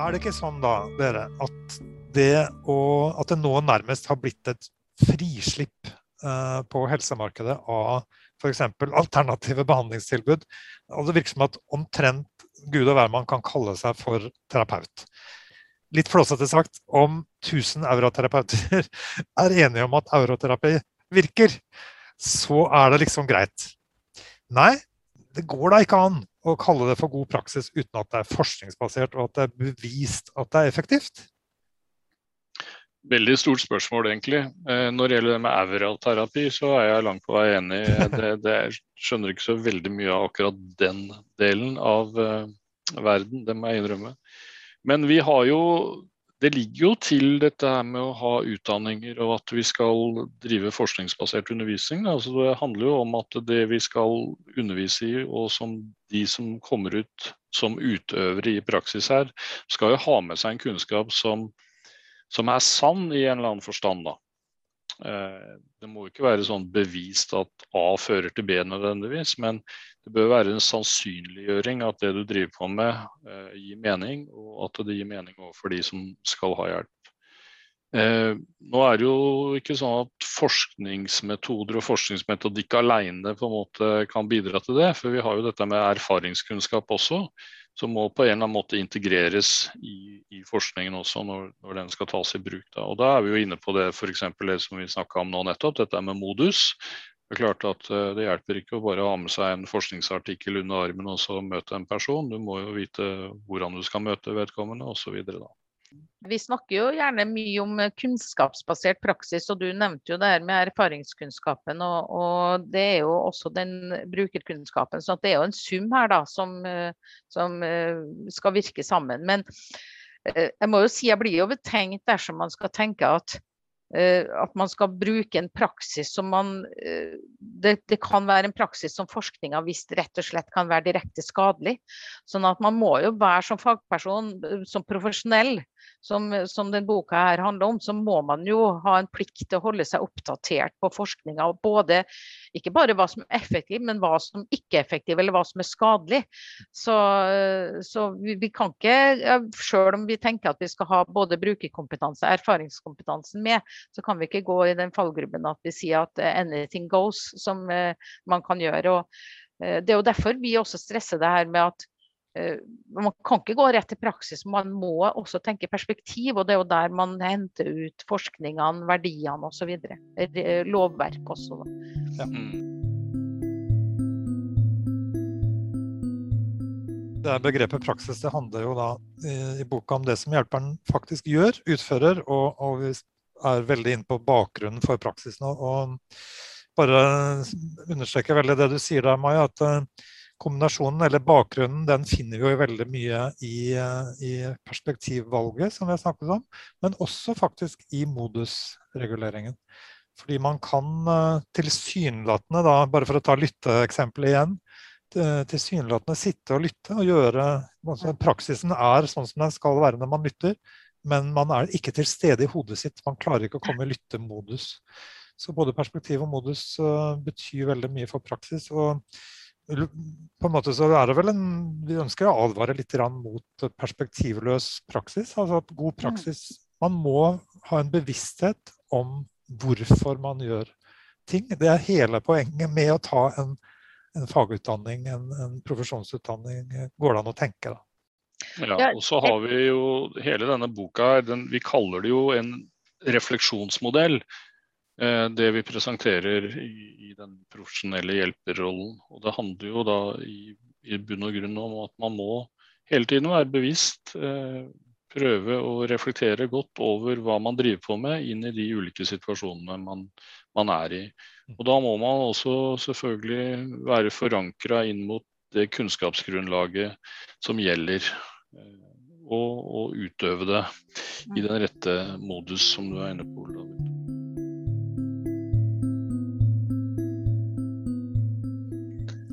Er det ikke sånn da, dere, at det, å, at det nå nærmest har blitt et frislipp på helsemarkedet av f.eks. alternative behandlingstilbud? Og det virker som at omtrent gud og hvermann kan kalle seg for terapeut. Litt flåsete sagt, om 1000 euroterapeuter *laughs* er enige om at euroterapi virker, så er det liksom greit. Nei, det går da ikke an å kalle det for god praksis uten at det er forskningsbasert og at det er bevist at det er effektivt. Veldig stort spørsmål, egentlig. Eh, når det gjelder det med euroterapi, så er jeg langt på vei enig. Det, det, jeg skjønner ikke så veldig mye av akkurat den delen av uh, verden, det må jeg innrømme. Men vi har jo Det ligger jo til dette her med å ha utdanninger og at vi skal drive forskningsbasert undervisning. Altså det handler jo om at det vi skal undervise i, og som de som kommer ut som utøvere i praksis her, skal jo ha med seg en kunnskap som som er sann i en eller annen forstand. da. Eh, det må ikke være sånn bevist at A fører til B nødvendigvis, men det bør være en sannsynliggjøring at det du driver på med, eh, gir mening, og at det gir mening overfor de som skal ha hjelp. Eh, nå er det jo ikke sånn at forskningsmetoder og forskningsmetodikk alene på en måte kan bidra til det, for vi har jo dette med erfaringskunnskap også som må på en eller annen måte integreres i, i forskningen også når, når, den skal tas i bruk. Da. Og da er vi jo inne på det for det som vi snakka om nå nettopp, dette med modus. Det er klart at uh, det hjelper ikke å bare ha med seg en forskningsartikkel under armen og så møte en person. Du må jo vite hvordan du skal møte vedkommende osv. Vi snakker jo gjerne mye om kunnskapsbasert praksis, og du nevnte jo det her med erfaringskunnskapen. Og, og det er jo også den brukerkunnskapen. Så det er jo en sum her da, som, som eh, skal virke sammen. Men eh, jeg må jo si jeg blir jo betenkt dersom man skal tenke at Eh, at man skal bruke en praksis som man eh, det, det, kan være en praksis som forskning visst rett og slett kan være direkte skadelig. Sånn at man må jo være som fagperson, eh, som profesjonell, som, som den boka her handler om, så må man jo ha en plikt til å holde seg oppdatert på forskninga. Både, ikke bare hva som er effektivt, men hva som ikke er effektivt, eller hva som er skadelig. Så, så vi, vi, kan ikke, selv om vi tenker at vi skal ha både brukerkompetanse og erfaringskompetansen med, så kan vi ikke gå i den fallgruppen at vi sier at anything goes, som uh, man kan gjøre. Og, uh, det er jo derfor vi også stresser det her med at Eh, man kan ikke gå rett til praksis, man må også tenke perspektiv. Og det er jo der man henter ut forskningene, verdiene osv. Lovverk også. Ja. Mm. Det begrepet praksis det handler jo da i, i, boka om det som hjelperen faktisk gjør, utfører, og, og vi er veldig inne på bakgrunnen for praksisen. Og, og bare understreker veldig det du sier der, Maja, at uh, kombinasjonen, eller bakgrunnen, den finner vi jo veldig mye i, i, perspektivvalget, som vi har snakket om, men også faktisk i modusreguleringen. Fordi man kan eh, tilsynelatende, da, bare for å ta lytteeksempelet igjen, tilsynelatende sitte og lytte og gjøre altså Praksisen er sånn som den skal være når man lytter, men man er ikke til stede i hodet sitt. Man klarer ikke å komme i lyttemodus. Så både perspektiv og modus uh, betyr veldig mye for praksis. og på en måte så er det vel en Vi ønsker å advare litt mot perspektivløs praksis. Altså at god praksis Man må ha en bevissthet om hvorfor man gjør ting. Det er hele poenget med å ta en, en fagutdanning, en, en, profesjonsutdanning. Går det an å tenke, da? Ja, og så har vi jo hele denne boka den, Vi kaller det jo en refleksjonsmodell. Eh, det vi presenterer i, i, den profesjonelle hjelperrollen. Og det handler jo da i, i, bunn og grunn om at man må hele tiden være bevisst. Eh, prøve å reflektere godt over hva man driver på med inn i de ulike situasjonene man, man er i. Og da må man også selvfølgelig være forankra inn mot det kunnskapsgrunnlaget som gjelder. Eh, og, og, utøve det i den rette modus, som du er inne på, David.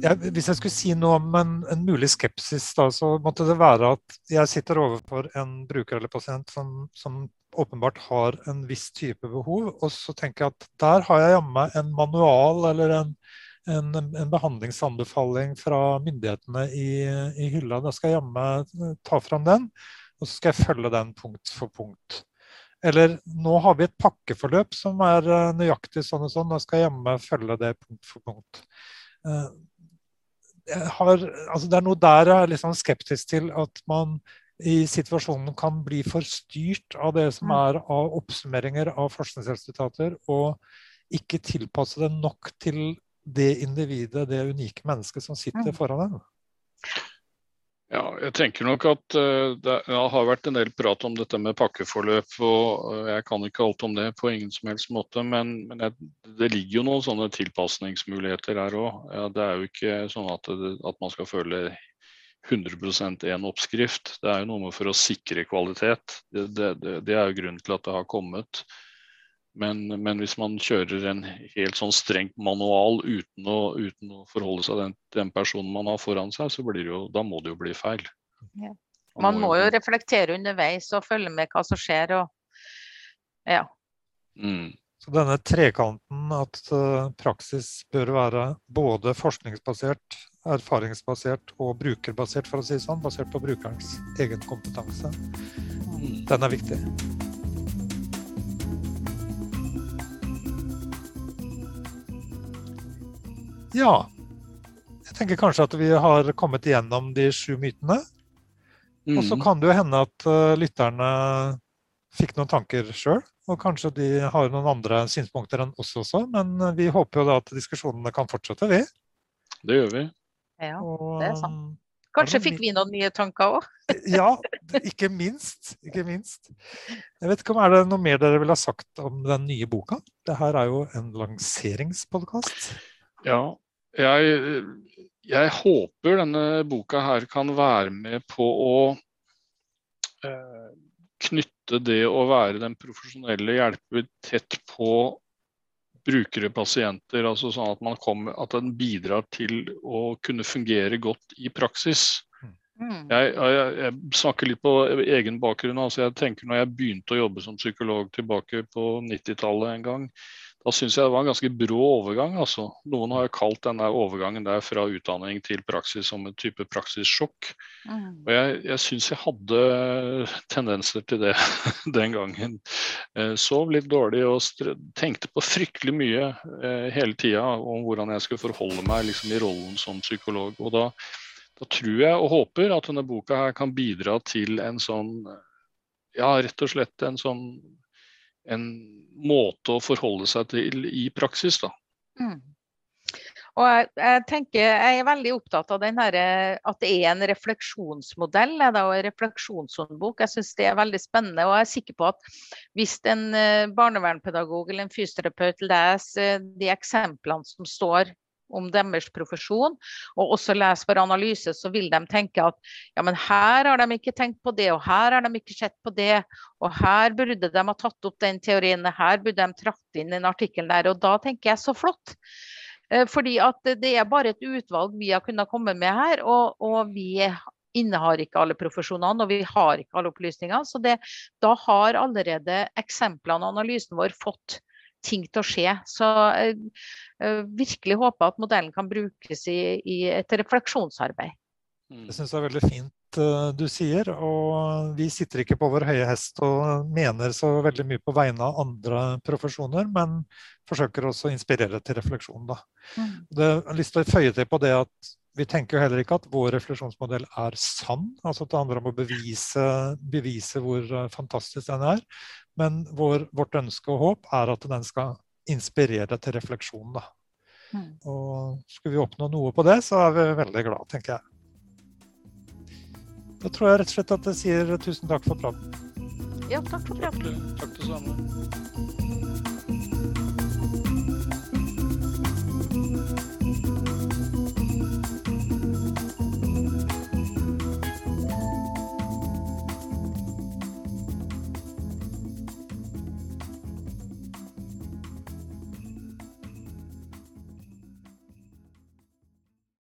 Jeg, hvis jeg skulle si noe om en, en, mulig skepsis, da, så måtte det være at jeg sitter overfor en bruker eller pasient som, som åpenbart har en viss type behov, og så tenker jeg at der har jeg jammen meg en manual eller en, en, en, behandlingsanbefaling fra myndighetene i, i hylla. Da skal jeg jammen ta fram den, og så skal jeg følge den punkt for punkt. Eller nå har vi et pakkeforløp som er eh, nøyaktig sånn og sånn, da skal jeg jammen følge det punkt for punkt. Har, altså det er noe der jeg er litt sånn skeptisk til at man i situasjonen kan bli for styrt av det som mm. er av oppsummeringer av forskningsresultater, og ikke tilpasse det nok til det individet, det unike mennesket som sitter mm. foran en. Ja, jeg tenker nok at uh, det har vært en del prat om dette med pakkeforløp. og Jeg kan ikke alt om det på ingen som helst måte, men, men det ligger jo noen sånne tilpasningsmuligheter her òg. Det er jo ikke sånn at, at man skal føle 100% én oppskrift. Det er jo noe med for å sikre kvalitet. Det, det, det er jo grunnen til at det har kommet. Men, men, hvis man kjører en helt sånn strengt manual uten å, uten å forholde seg til den, den, personen man har foran seg, så blir det jo, da må det jo bli feil. Ja. Man, man må jo reflektere underveis og følge med hva som skjer. Og, ja. Mm. Så denne trekanten at uh, praksis bør være både forskningsbasert, erfaringsbasert og brukerbasert, for å si det sånn, basert på brukerens egen kompetanse, mm. den er viktig. Ja. Jeg tenker kanskje at vi har kommet igjennom de sju mytene. Mm. Og så mm. kan det jo hende at uh, lytterne fikk noen tanker sjøl. Og kanskje de har noen andre synspunkter enn oss også. Men uh, vi håper jo da at diskusjonene kan fortsette, vi. Det gjør vi. Ja, det er sant. Um, kanskje fikk vi noen nye tanker òg? *laughs* ja, ikke minst. Ikke minst. Jeg vet ikke om Er det noe mer dere ville ha sagt om den nye boka? Det her er jo en lanseringspodkast. Ja, jeg, jeg, håper denne boka her kan være med på å eh, knytte det å være den profesjonelle hjelper tett på brukere, pasienter. altså sånn At, kommer, at den bidrar til å kunne fungere godt i praksis. Mm. Jeg, jeg, jeg, snakker litt på egen bakgrunn. altså jeg tenker Når jeg begynte å jobbe som psykolog tilbake på 90-tallet en gang, da syns jeg det var en ganske brå overgang. altså. Noen har jo kalt denne overgangen der fra utdanning til praksis som en type praksissjokk. Mm. Og jeg, jeg syns jeg hadde tendenser til det *laughs* den gangen. Eh, sov litt dårlig og tenkte på fryktelig mye eh, hele tida om hvordan jeg skulle forholde meg liksom, i rollen som psykolog. Og da, da tror jeg og håper at denne boka her kan bidra til en sånn ja, rett og slett en sånn en måte å forholde seg til i praksis. Da. Mm. Og jeg, jeg, tenker, jeg er veldig opptatt av her, at det er en refleksjonsmodell og en refleksjonshåndbok. Jeg syns det er veldig spennende. og jeg er sikker på at Hvis en eh, barnevernpedagog eller en fysioterapeut leser de eksemplene som står om deres profesjon, og også lese for analyse, så vil de tenke at ja, men her har de ikke tenkt på det, og her har de ikke sett på det, og her burde de ha tatt opp den teorien, her burde de tratt inn den artikkelen der. Og da tenker jeg så flott. Eh, fordi at det er bare et utvalg vi har kunnet komme med her, og, og vi innehar ikke alle profesjonene, og vi har ikke alle opplysningene. Så det, da har allerede eksemplene og analysen vår fått ting til å skje. Så jeg uh, uh, virkelig håper at modellen kan brukes i, i et refleksjonsarbeid. Mm. Det syns jeg er veldig fint uh, du sier. Og vi sitter ikke på vår høye hest og mener så veldig mye på vegne av andre profesjoner, men forsøker også å inspirere til refleksjon. Da. Mm. Det, jeg har lyst til å føye til på det at vi tenker jo heller ikke at vår refleksjonsmodell er sann. altså at Det handler om å bevise, bevise hvor fantastisk den er. Men vår, vårt ønske og håp er at den skal inspirere til refleksjon. Da. Mm. Og skulle vi oppnå noe på det, så er vi veldig glad, tenker jeg. Da tror jeg rett og slett at jeg sier tusen takk for praten. Ja, takk for praten. Takk det samme.